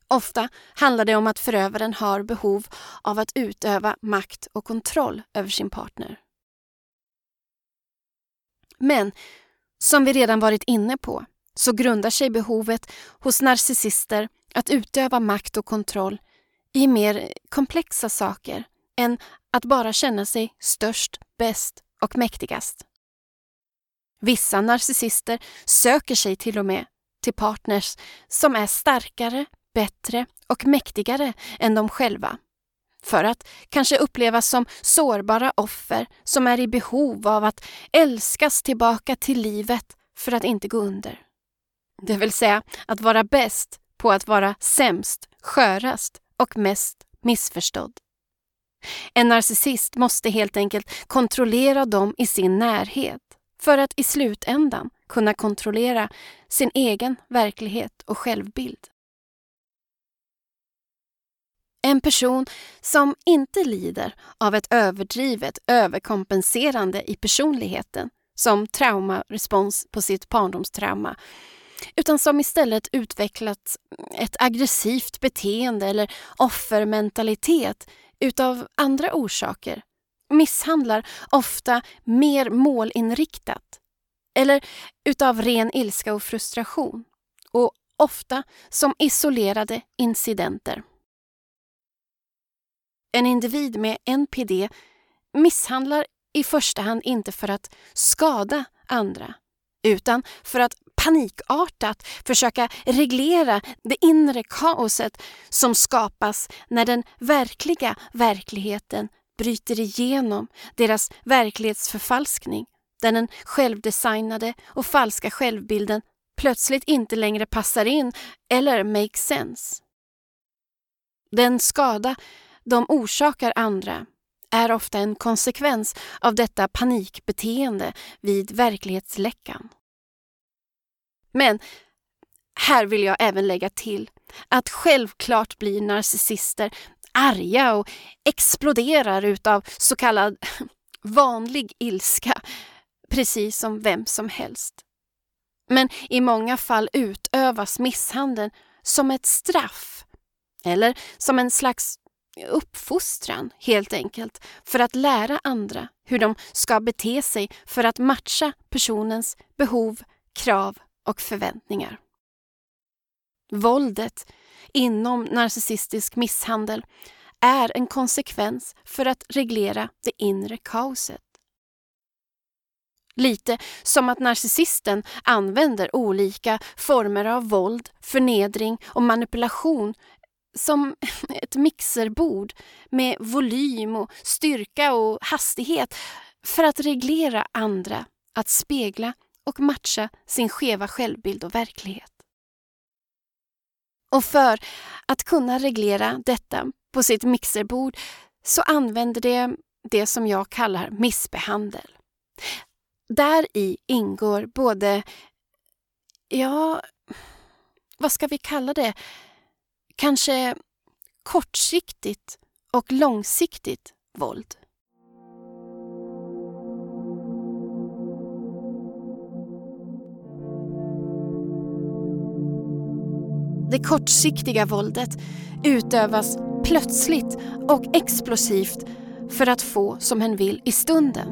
Ofta handlar det om att förövaren har behov av att utöva makt och kontroll över sin partner. Men som vi redan varit inne på så grundar sig behovet hos narcissister att utöva makt och kontroll i mer komplexa saker än att bara känna sig störst, bäst och mäktigast. Vissa narcissister söker sig till och med till partners som är starkare, bättre och mäktigare än de själva. För att kanske upplevas som sårbara offer som är i behov av att älskas tillbaka till livet för att inte gå under. Det vill säga att vara bäst på att vara sämst, skörast och mest missförstådd. En narcissist måste helt enkelt kontrollera dem i sin närhet för att i slutändan kunna kontrollera sin egen verklighet och självbild. En person som inte lider av ett överdrivet överkompenserande i personligheten som traumarespons på sitt barndomstrauma utan som istället utvecklat ett aggressivt beteende eller offermentalitet utav andra orsaker misshandlar ofta mer målinriktat eller utav ren ilska och frustration och ofta som isolerade incidenter. En individ med NPD misshandlar i första hand inte för att skada andra utan för att panikartat försöka reglera det inre kaoset som skapas när den verkliga verkligheten bryter igenom deras verklighetsförfalskning där den självdesignade och falska självbilden plötsligt inte längre passar in eller makes sense. Den skada de orsakar andra är ofta en konsekvens av detta panikbeteende vid verklighetsläckan. Men här vill jag även lägga till att självklart blir narcissister arga och exploderar utav så kallad [LAUGHS] vanlig ilska, precis som vem som helst. Men i många fall utövas misshandeln som ett straff eller som en slags uppfostran helt enkelt för att lära andra hur de ska bete sig för att matcha personens behov, krav och förväntningar. Våldet inom narcissistisk misshandel är en konsekvens för att reglera det inre kaoset. Lite som att narcissisten använder olika former av våld, förnedring och manipulation som [LAUGHS] ett mixerbord med volym och styrka och hastighet för att reglera andra att spegla och matcha sin skeva självbild och verklighet. Och för att kunna reglera detta på sitt mixerbord så använder det det som jag kallar missbehandel. Där i ingår både, ja, vad ska vi kalla det? Kanske kortsiktigt och långsiktigt våld. Det kortsiktiga våldet utövas plötsligt och explosivt för att få som hen vill i stunden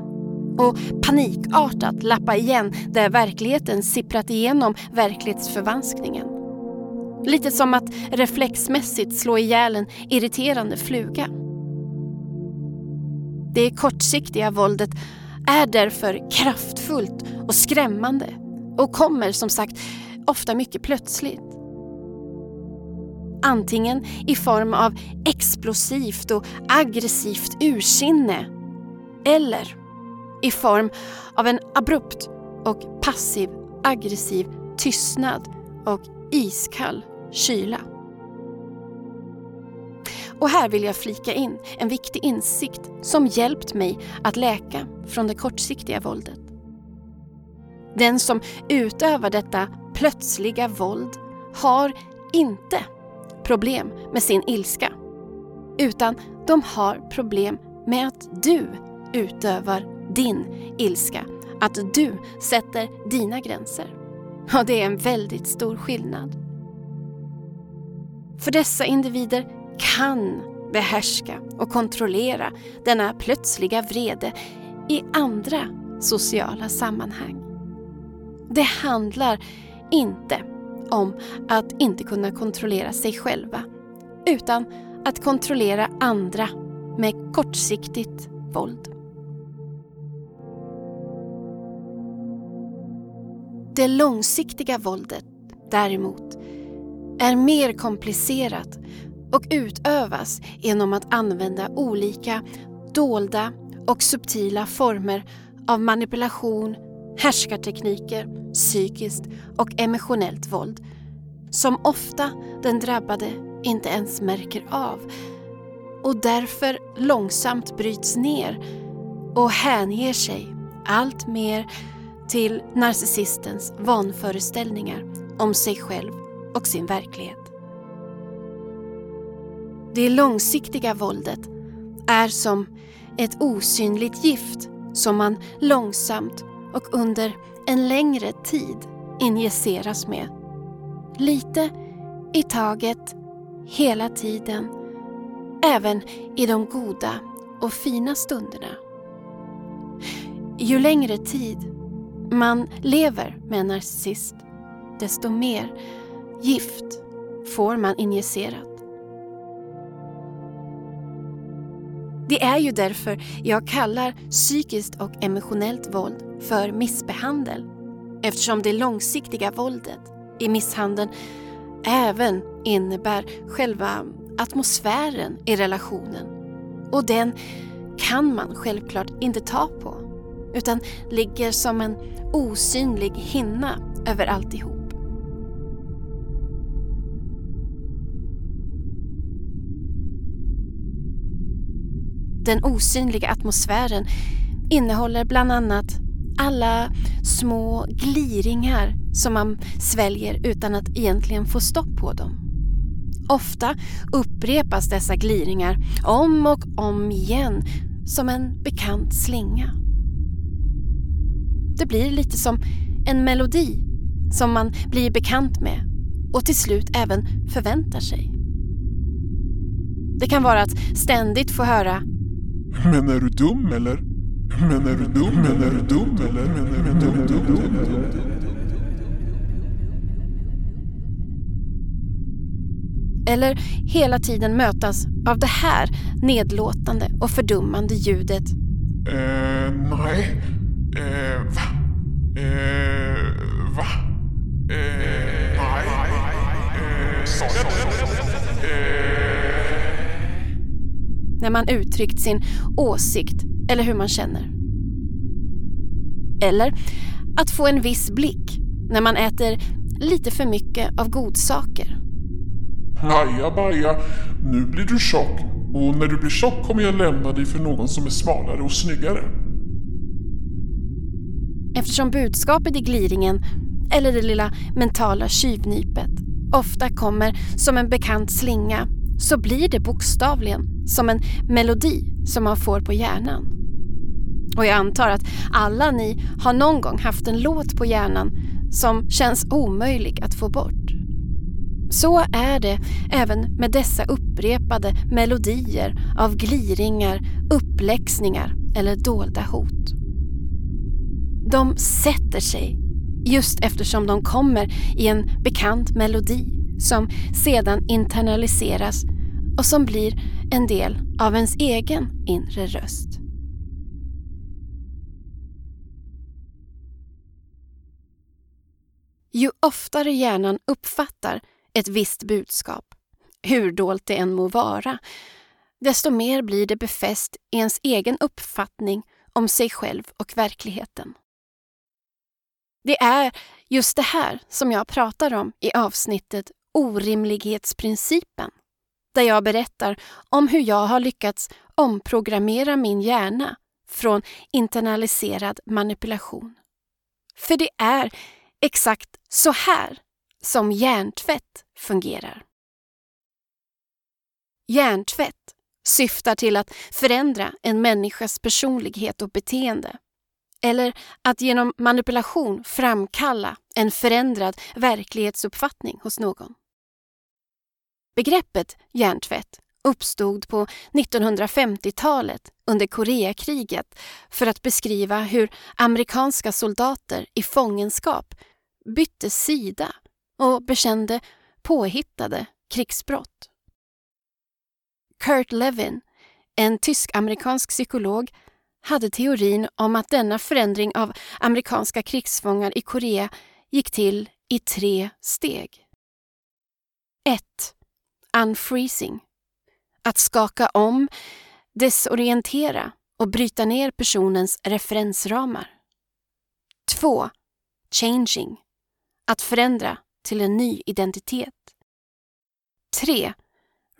och panikartat lappa igen där verkligheten sipprat igenom verklighetsförvanskningen. Lite som att reflexmässigt slå ihjäl en irriterande fluga. Det kortsiktiga våldet är därför kraftfullt och skrämmande och kommer som sagt ofta mycket plötsligt. Antingen i form av explosivt och aggressivt ursinne eller i form av en abrupt och passiv aggressiv tystnad och iskall kyla. Och här vill jag flika in en viktig insikt som hjälpt mig att läka från det kortsiktiga våldet. Den som utövar detta plötsliga våld har inte problem med sin ilska. Utan de har problem med att du utövar din ilska. Att du sätter dina gränser. Och det är en väldigt stor skillnad. För dessa individer kan behärska och kontrollera denna plötsliga vrede i andra sociala sammanhang. Det handlar inte om att inte kunna kontrollera sig själva utan att kontrollera andra med kortsiktigt våld. Det långsiktiga våldet däremot är mer komplicerat och utövas genom att använda olika dolda och subtila former av manipulation, härskartekniker, psykiskt och emotionellt våld som ofta den drabbade inte ens märker av. Och därför långsamt bryts ner och hänger sig allt mer till narcissistens vanföreställningar om sig själv och sin verklighet. Det långsiktiga våldet är som ett osynligt gift som man långsamt och under en längre tid injiceras med. Lite i taget, hela tiden, även i de goda och fina stunderna. Ju längre tid man lever med en narcissist, desto mer gift får man injicerat. Det är ju därför jag kallar psykiskt och emotionellt våld för missbehandel. Eftersom det långsiktiga våldet i misshandeln även innebär själva atmosfären i relationen. Och den kan man självklart inte ta på utan ligger som en osynlig hinna över alltihop. Den osynliga atmosfären innehåller bland annat alla små gliringar som man sväljer utan att egentligen få stopp på dem. Ofta upprepas dessa gliringar om och om igen som en bekant slinga. Det blir lite som en melodi som man blir bekant med och till slut även förväntar sig. Det kan vara att ständigt få höra men är du dum eller? Men är du dum? Men är du dum eller? Men är du dum? dum, dum, dum? eller hela tiden mötas av det här nedlåtande och fördummande ljudet. Eh, nej. Eh, va? Eh, när man uttryckt sin åsikt eller hur man känner. Eller att få en viss blick när man äter lite för mycket av godsaker. Haja baja, nu blir du tjock och när du blir tjock kommer jag lämna dig för någon som är smalare och snyggare. Eftersom budskapet i gliringen, eller det lilla mentala tjuvnypet, ofta kommer som en bekant slinga så blir det bokstavligen som en melodi som man får på hjärnan. Och jag antar att alla ni har någon gång haft en låt på hjärnan som känns omöjlig att få bort. Så är det även med dessa upprepade melodier av gliringar, uppläxningar eller dolda hot. De sätter sig just eftersom de kommer i en bekant melodi som sedan internaliseras och som blir en del av ens egen inre röst. Ju oftare hjärnan uppfattar ett visst budskap, hur dolt det än må vara, desto mer blir det befäst i ens egen uppfattning om sig själv och verkligheten. Det är just det här som jag pratar om i avsnittet Orimlighetsprincipen, där jag berättar om hur jag har lyckats omprogrammera min hjärna från internaliserad manipulation. För det är exakt så här som hjärntvätt fungerar. Hjärntvätt syftar till att förändra en människas personlighet och beteende eller att genom manipulation framkalla en förändrad verklighetsuppfattning hos någon. Begreppet hjärntvätt uppstod på 1950-talet under Koreakriget för att beskriva hur amerikanska soldater i fångenskap bytte sida och bekände påhittade krigsbrott. Kurt Levin, en tysk-amerikansk psykolog, hade teorin om att denna förändring av amerikanska krigsfångar i Korea gick till i tre steg. 1. Unfreezing. Att skaka om, desorientera och bryta ner personens referensramar. 2. Changing. Att förändra till en ny identitet. 3.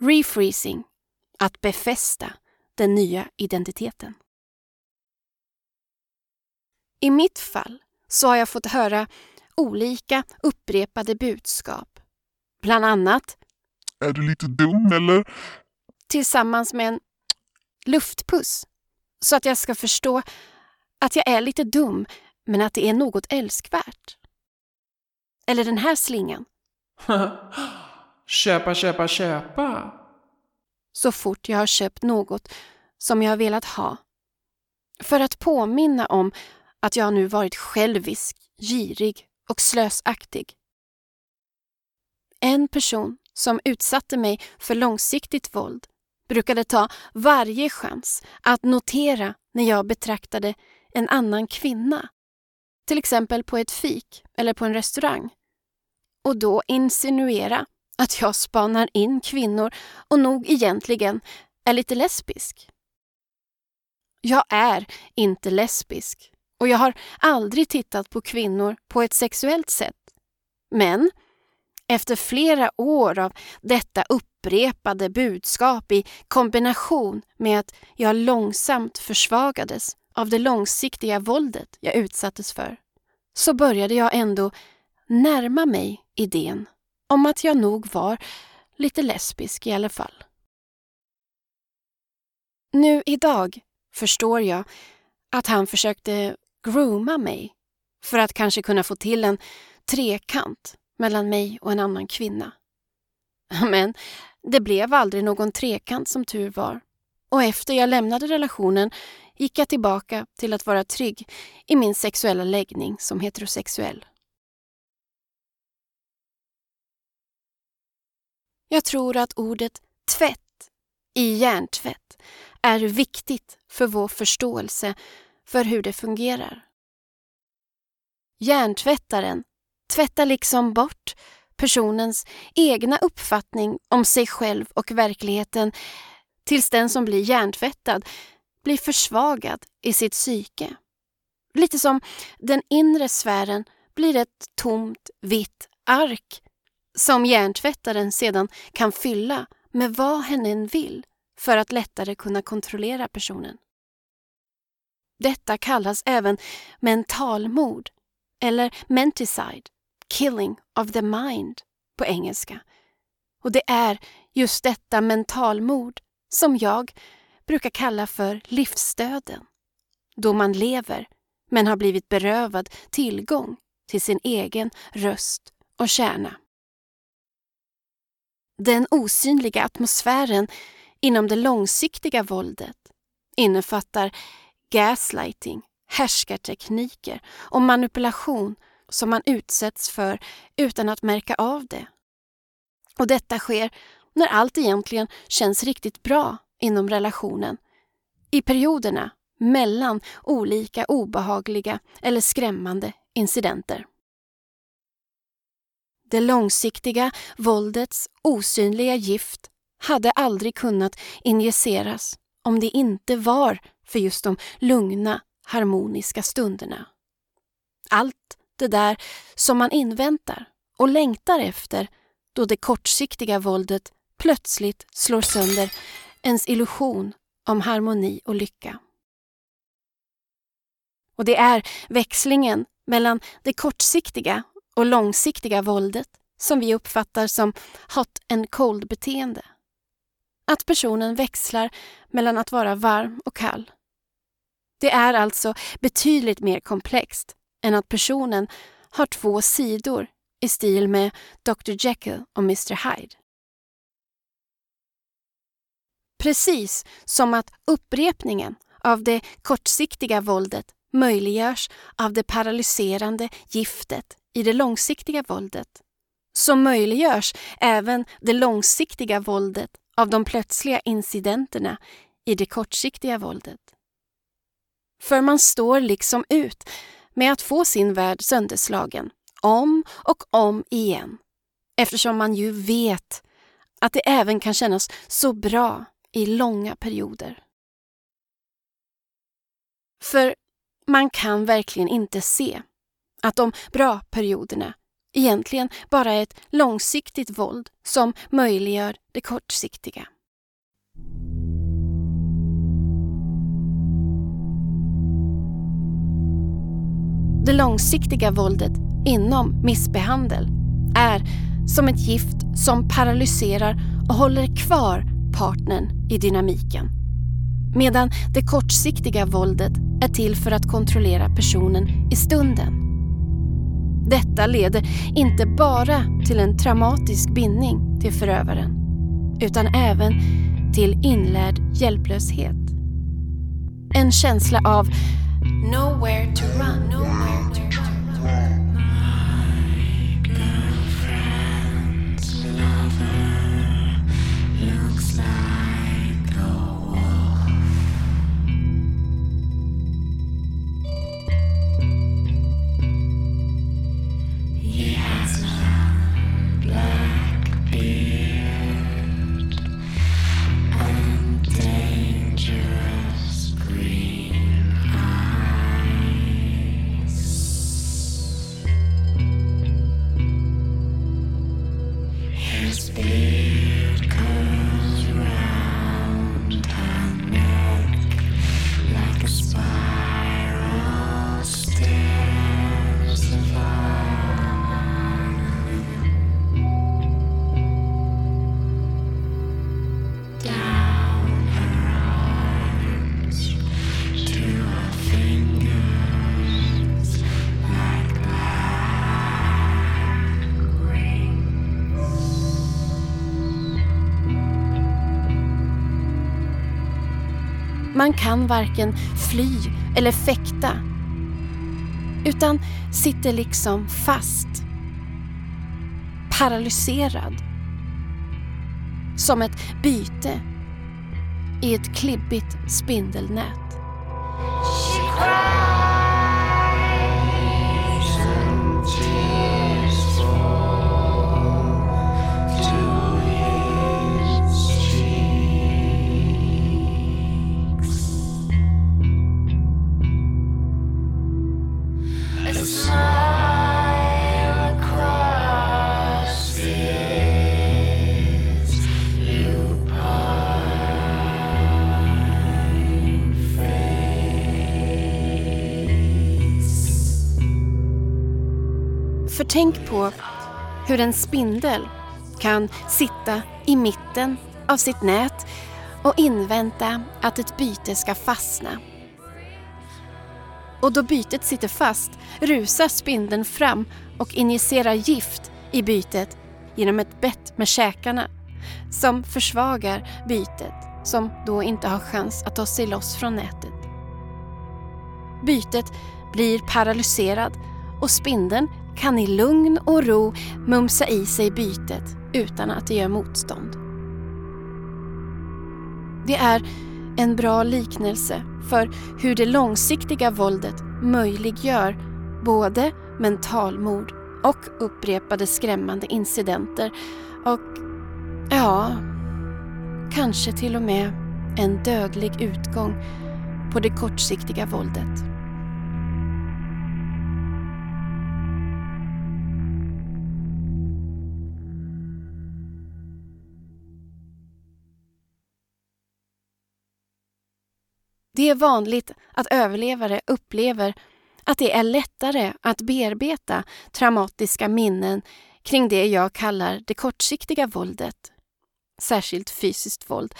Refreezing. Att befästa den nya identiteten. I mitt fall så har jag fått höra olika upprepade budskap. Bland annat är du lite dum eller? tillsammans med en luftpuss så att jag ska förstå att jag är lite dum men att det är något älskvärt. Eller den här slingan. [LAUGHS] köpa, köpa, köpa. Så fort jag har köpt något som jag har velat ha. För att påminna om att jag nu varit självisk, girig och slösaktig. En person som utsatte mig för långsiktigt våld brukade ta varje chans att notera när jag betraktade en annan kvinna. Till exempel på ett fik eller på en restaurang. Och då insinuera att jag spanar in kvinnor och nog egentligen är lite lesbisk. Jag är inte lesbisk och jag har aldrig tittat på kvinnor på ett sexuellt sätt. Men efter flera år av detta upprepade budskap i kombination med att jag långsamt försvagades av det långsiktiga våldet jag utsattes för, så började jag ändå närma mig idén om att jag nog var lite lesbisk i alla fall. Nu idag förstår jag att han försökte grooma mig för att kanske kunna få till en trekant mellan mig och en annan kvinna. [LAUGHS] Men det blev aldrig någon trekant som tur var. Och efter jag lämnade relationen gick jag tillbaka till att vara trygg i min sexuella läggning som heterosexuell. Jag tror att ordet tvätt i hjärntvätt är viktigt för vår förståelse för hur det fungerar. Hjärntvättaren tvättar liksom bort personens egna uppfattning om sig själv och verkligheten tills den som blir hjärntvättad blir försvagad i sitt psyke. Lite som den inre sfären blir ett tomt vitt ark som hjärntvättaren sedan kan fylla med vad hen än vill för att lättare kunna kontrollera personen. Detta kallas även mentalmord eller menticide, killing of the mind på engelska. Och det är just detta mentalmord som jag brukar kalla för livsdöden. Då man lever men har blivit berövad tillgång till sin egen röst och kärna. Den osynliga atmosfären inom det långsiktiga våldet innefattar gaslighting, härskartekniker och manipulation som man utsätts för utan att märka av det. Och detta sker när allt egentligen känns riktigt bra inom relationen. I perioderna mellan olika obehagliga eller skrämmande incidenter. Det långsiktiga våldets osynliga gift hade aldrig kunnat injiceras om det inte var för just de lugna, harmoniska stunderna. Allt det där som man inväntar och längtar efter då det kortsiktiga våldet plötsligt slår sönder ens illusion om harmoni och lycka. Och det är växlingen mellan det kortsiktiga och långsiktiga våldet som vi uppfattar som hot and cold-beteende. Att personen växlar mellan att vara varm och kall. Det är alltså betydligt mer komplext än att personen har två sidor i stil med Dr Jekyll och Mr Hyde. Precis som att upprepningen av det kortsiktiga våldet möjliggörs av det paralyserande giftet i det långsiktiga våldet, så möjliggörs även det långsiktiga våldet av de plötsliga incidenterna i det kortsiktiga våldet. För man står liksom ut med att få sin värld sönderslagen om och om igen eftersom man ju vet att det även kan kännas så bra i långa perioder. För man kan verkligen inte se att de bra perioderna egentligen bara är ett långsiktigt våld som möjliggör det kortsiktiga. Det långsiktiga våldet inom missbehandel är som ett gift som paralyserar och håller kvar partnern i dynamiken. Medan det kortsiktiga våldet är till för att kontrollera personen i stunden. Detta leder inte bara till en traumatisk bindning till förövaren utan även till inlärd hjälplöshet. En känsla av nowhere to run, nowhere to run. Kan varken fly eller fäkta utan sitter liksom fast. Paralyserad. Som ett byte i ett klibbigt spindelnät. Tänk på hur en spindel kan sitta i mitten av sitt nät och invänta att ett byte ska fastna. Och då bytet sitter fast rusar spindeln fram och injicerar gift i bytet genom ett bett med käkarna som försvagar bytet som då inte har chans att ta sig loss från nätet. Bytet blir paralyserad och spindeln kan i lugn och ro mumsa i sig bytet utan att det gör motstånd. Det är en bra liknelse för hur det långsiktiga våldet möjliggör både mentalmord och upprepade skrämmande incidenter och ja, kanske till och med en dödlig utgång på det kortsiktiga våldet. Det är vanligt att överlevare upplever att det är lättare att bearbeta traumatiska minnen kring det jag kallar det kortsiktiga våldet, särskilt fysiskt våld,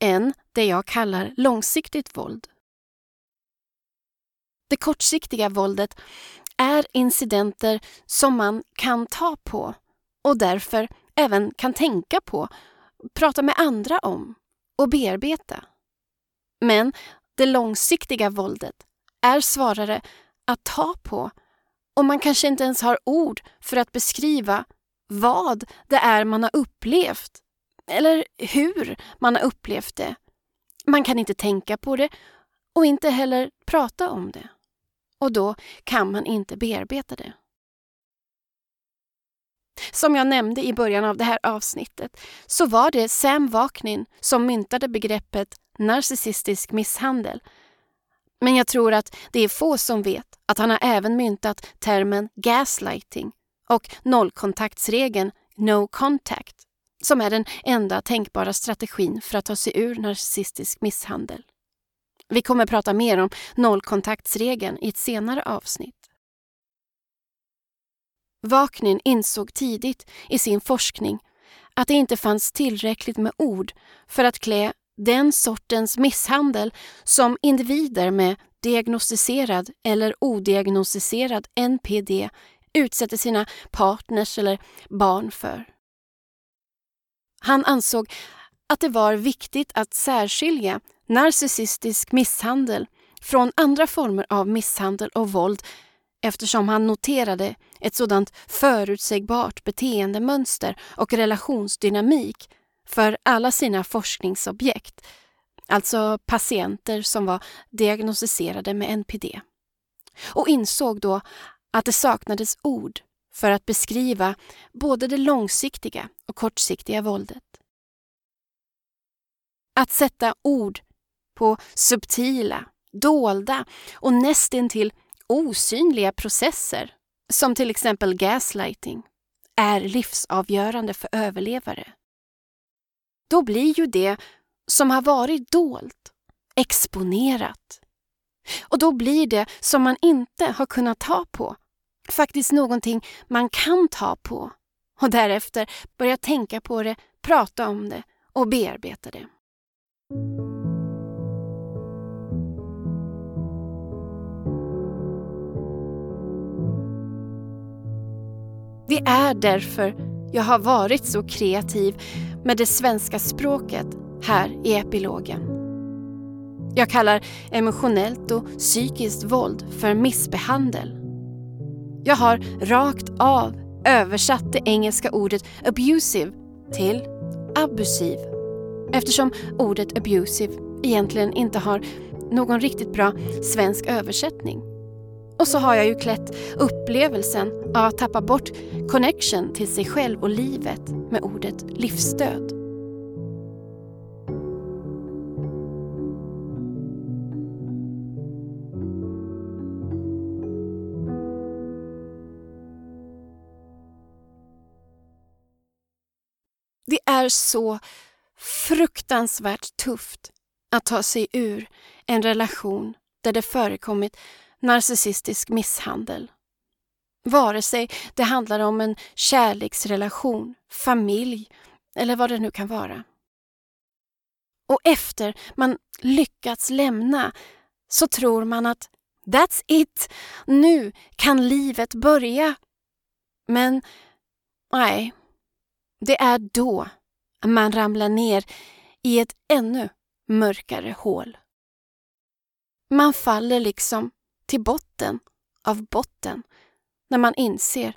än det jag kallar långsiktigt våld. Det kortsiktiga våldet är incidenter som man kan ta på och därför även kan tänka på, prata med andra om och bearbeta. Men det långsiktiga våldet är svårare att ta på och man kanske inte ens har ord för att beskriva vad det är man har upplevt eller hur man har upplevt det. Man kan inte tänka på det och inte heller prata om det. Och då kan man inte bearbeta det. Som jag nämnde i början av det här avsnittet så var det Sam Vaknin som myntade begreppet narcissistisk misshandel. Men jag tror att det är få som vet att han har även myntat termen gaslighting och nollkontaktsregeln no contact som är den enda tänkbara strategin för att ta sig ur narcissistisk misshandel. Vi kommer att prata mer om nollkontaktsregeln i ett senare avsnitt. Vaknin insåg tidigt i sin forskning att det inte fanns tillräckligt med ord för att klä den sortens misshandel som individer med diagnostiserad eller odiagnostiserad NPD utsätter sina partners eller barn för. Han ansåg att det var viktigt att särskilja narcissistisk misshandel från andra former av misshandel och våld eftersom han noterade ett sådant förutsägbart beteendemönster och relationsdynamik för alla sina forskningsobjekt, alltså patienter som var diagnostiserade med NPD. Och insåg då att det saknades ord för att beskriva både det långsiktiga och kortsiktiga våldet. Att sätta ord på subtila, dolda och nästintill osynliga processer, som till exempel gaslighting, är livsavgörande för överlevare. Då blir ju det som har varit dolt exponerat. Och då blir det som man inte har kunnat ta på faktiskt någonting man kan ta på och därefter börja tänka på det, prata om det och bearbeta det. Det är därför jag har varit så kreativ med det svenska språket här i epilogen. Jag kallar emotionellt och psykiskt våld för missbehandel. Jag har rakt av översatt det engelska ordet abusive till abusiv eftersom ordet abusive egentligen inte har någon riktigt bra svensk översättning. Och så har jag ju klätt upplevelsen av att tappa bort connection till sig själv och livet med ordet livsstöd. Det är så fruktansvärt tufft att ta sig ur en relation där det förekommit narcissistisk misshandel. Vare sig det handlar om en kärleksrelation, familj eller vad det nu kan vara. Och efter man lyckats lämna så tror man att that's it, nu kan livet börja. Men nej, det är då man ramlar ner i ett ännu mörkare hål. Man faller liksom till botten av botten när man inser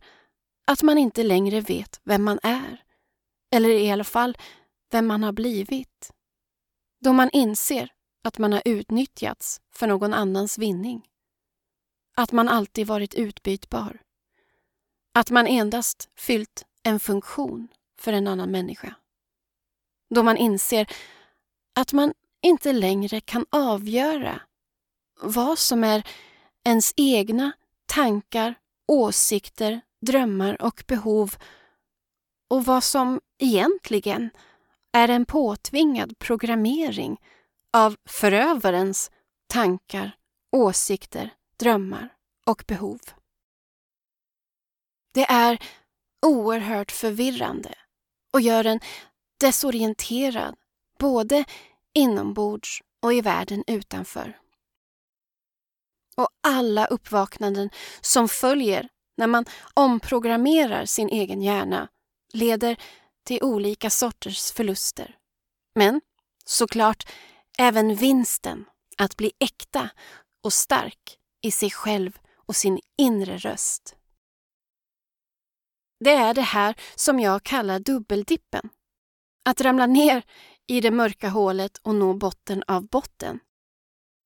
att man inte längre vet vem man är. Eller i alla fall vem man har blivit. Då man inser att man har utnyttjats för någon annans vinning. Att man alltid varit utbytbar. Att man endast fyllt en funktion för en annan människa. Då man inser att man inte längre kan avgöra vad som är ens egna tankar, åsikter, drömmar och behov och vad som egentligen är en påtvingad programmering av förövarens tankar, åsikter, drömmar och behov. Det är oerhört förvirrande och gör en desorienterad både inombords och i världen utanför. Och alla uppvaknanden som följer när man omprogrammerar sin egen hjärna leder till olika sorters förluster. Men såklart även vinsten att bli äkta och stark i sig själv och sin inre röst. Det är det här som jag kallar dubbeldippen. Att ramla ner i det mörka hålet och nå botten av botten.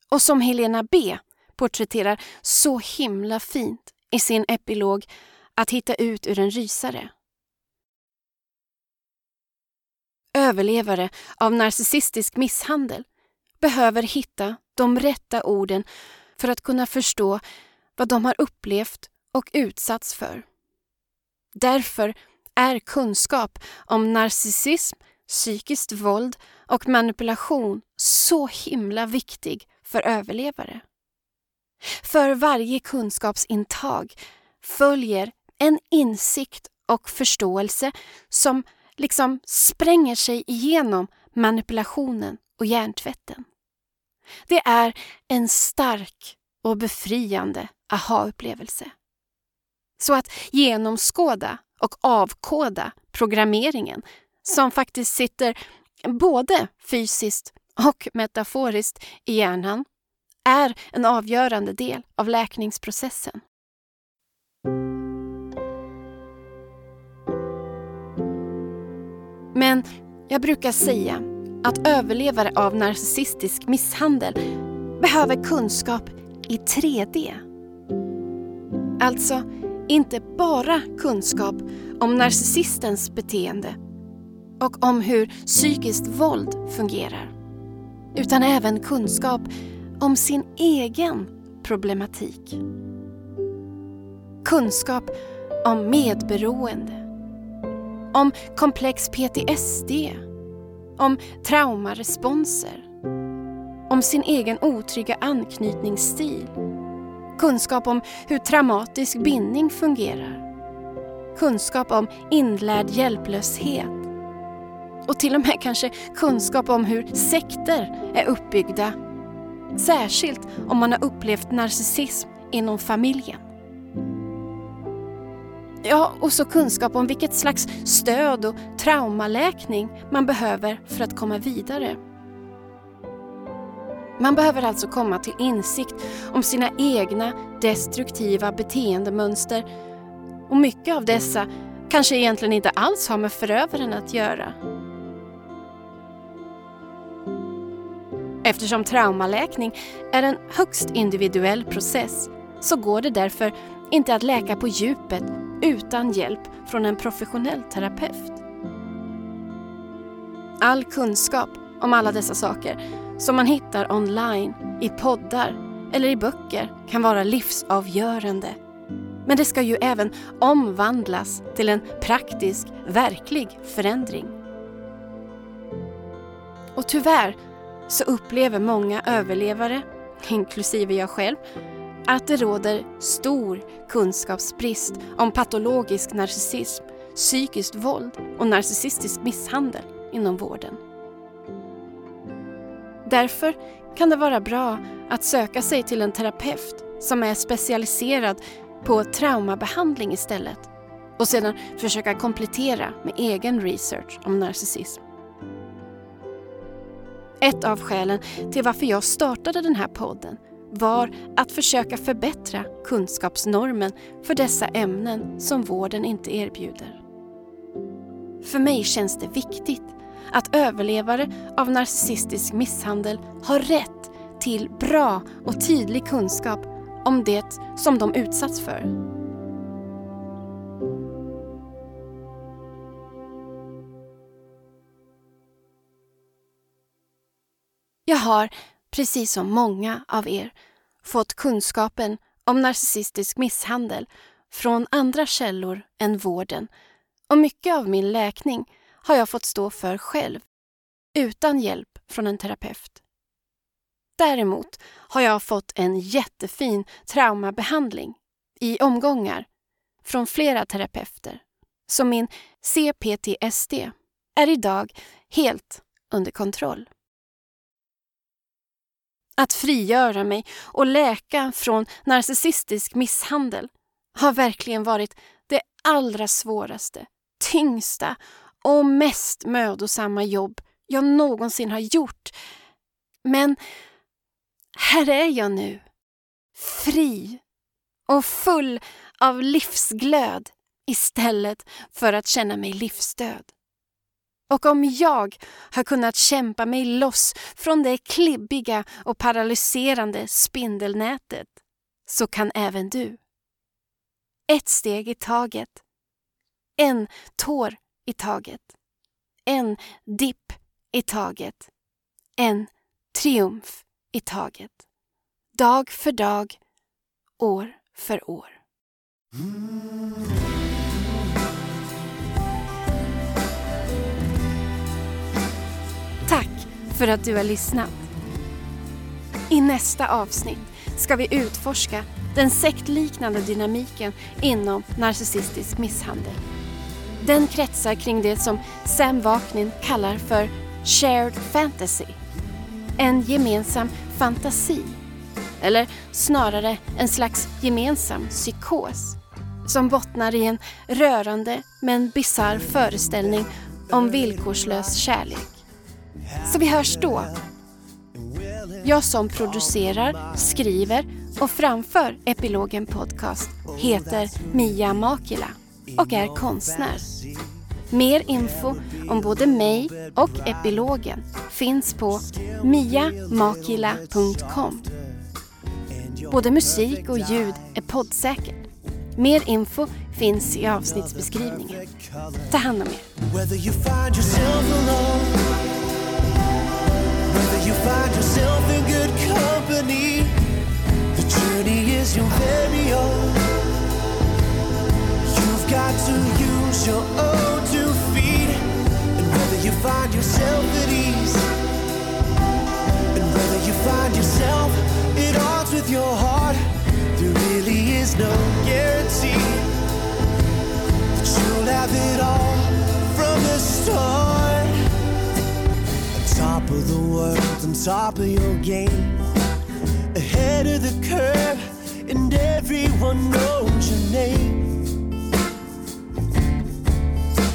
Och som Helena B porträtterar så himla fint i sin epilog Att hitta ut ur en rysare. Överlevare av narcissistisk misshandel behöver hitta de rätta orden för att kunna förstå vad de har upplevt och utsatts för. Därför är kunskap om narcissism, psykiskt våld och manipulation så himla viktig för överlevare. För varje kunskapsintag följer en insikt och förståelse som liksom spränger sig igenom manipulationen och hjärntvätten. Det är en stark och befriande aha-upplevelse. Så att genomskåda och avkoda programmeringen som faktiskt sitter både fysiskt och metaforiskt i hjärnan är en avgörande del av läkningsprocessen. Men jag brukar säga att överlevare av narcissistisk misshandel behöver kunskap i 3D. Alltså inte bara kunskap om narcissistens beteende och om hur psykiskt våld fungerar, utan även kunskap om sin egen problematik. Kunskap om medberoende, om komplex PTSD, om traumaresponser, om sin egen otrygga anknytningsstil, kunskap om hur traumatisk bindning fungerar, kunskap om inlärd hjälplöshet. Och till och med kanske kunskap om hur sekter är uppbyggda Särskilt om man har upplevt narcissism inom familjen. Ja, och så kunskap om vilket slags stöd och traumaläkning man behöver för att komma vidare. Man behöver alltså komma till insikt om sina egna destruktiva beteendemönster och mycket av dessa kanske egentligen inte alls har med förövaren att göra. Eftersom traumaläkning är en högst individuell process så går det därför inte att läka på djupet utan hjälp från en professionell terapeut. All kunskap om alla dessa saker som man hittar online, i poddar eller i böcker kan vara livsavgörande. Men det ska ju även omvandlas till en praktisk, verklig förändring. Och tyvärr så upplever många överlevare, inklusive jag själv, att det råder stor kunskapsbrist om patologisk narcissism, psykiskt våld och narcissistisk misshandel inom vården. Därför kan det vara bra att söka sig till en terapeut som är specialiserad på traumabehandling istället och sedan försöka komplettera med egen research om narcissism. Ett av skälen till varför jag startade den här podden var att försöka förbättra kunskapsnormen för dessa ämnen som vården inte erbjuder. För mig känns det viktigt att överlevare av narcissistisk misshandel har rätt till bra och tydlig kunskap om det som de utsatts för. Jag har, precis som många av er, fått kunskapen om narcissistisk misshandel från andra källor än vården och mycket av min läkning har jag fått stå för själv, utan hjälp från en terapeut. Däremot har jag fått en jättefin traumabehandling i omgångar från flera terapeuter. Så min CPTSD är idag helt under kontroll. Att frigöra mig och läka från narcissistisk misshandel har verkligen varit det allra svåraste, tyngsta och mest mödosamma jobb jag någonsin har gjort. Men här är jag nu, fri och full av livsglöd istället för att känna mig livsdöd. Och om jag har kunnat kämpa mig loss från det klibbiga och paralyserande spindelnätet så kan även du. Ett steg i taget. En tår i taget. En dipp i taget. En triumf i taget. Dag för dag, år för år. Mm. För att du har lyssnat. I nästa avsnitt ska vi utforska den sektliknande dynamiken inom narcissistisk misshandel. Den kretsar kring det som Sam Vaknin kallar för shared fantasy. En gemensam fantasi. Eller snarare en slags gemensam psykos som bottnar i en rörande men bizarr föreställning om villkorslös kärlek. Så vi hörs då. Jag som producerar, skriver och framför Epilogen Podcast heter Mia Makila och är konstnär. Mer info om både mig och epilogen finns på miamakila.com. Både musik och ljud är poddsäkert. Mer info finns i avsnittsbeskrivningen. Ta hand om er. You find yourself in good company. The journey is your very own. You've got to use your own two feet. And whether you find yourself at ease And whether you find yourself at odds with your heart There really is no guarantee That you'll have it all from the start top of the world, on top of your game Ahead of the curve And everyone knows your name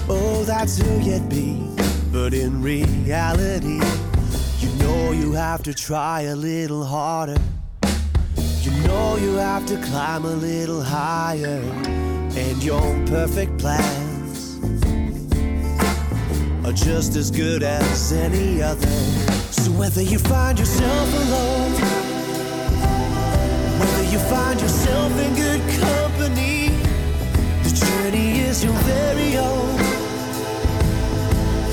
Oh, that's who you'd be. But in reality, You know you have to try a little harder. You know you have to climb a little higher. And your perfect plans are just as good as any other. So whether you find yourself alone, whether you find yourself in good company, the journey is your very own.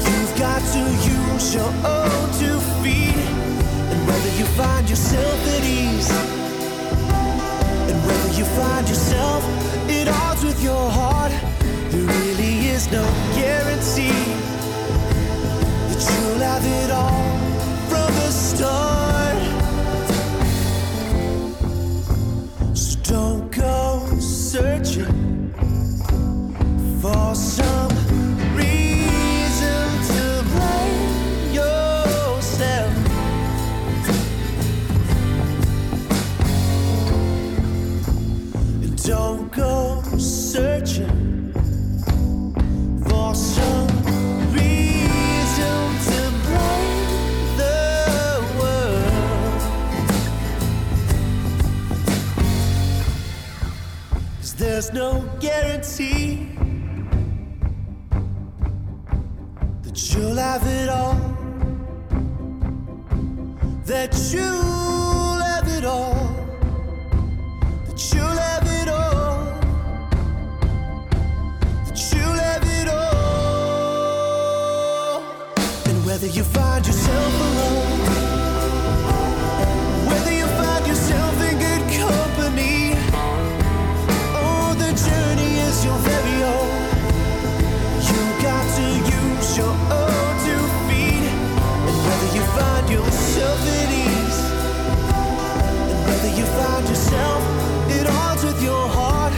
You've got to use your own two feet. And whether you find yourself at ease, and whether you find yourself at odds with your heart, there really is no guarantee have it all from the start. So don't go searching for some there's no guarantee that you'll have it all. That you'll have it all. That you'll have it all. That you'll have it all. And whether you find yourself yourself odds with your heart,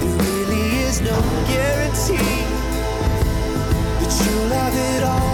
there really is no guarantee that you'll have it all.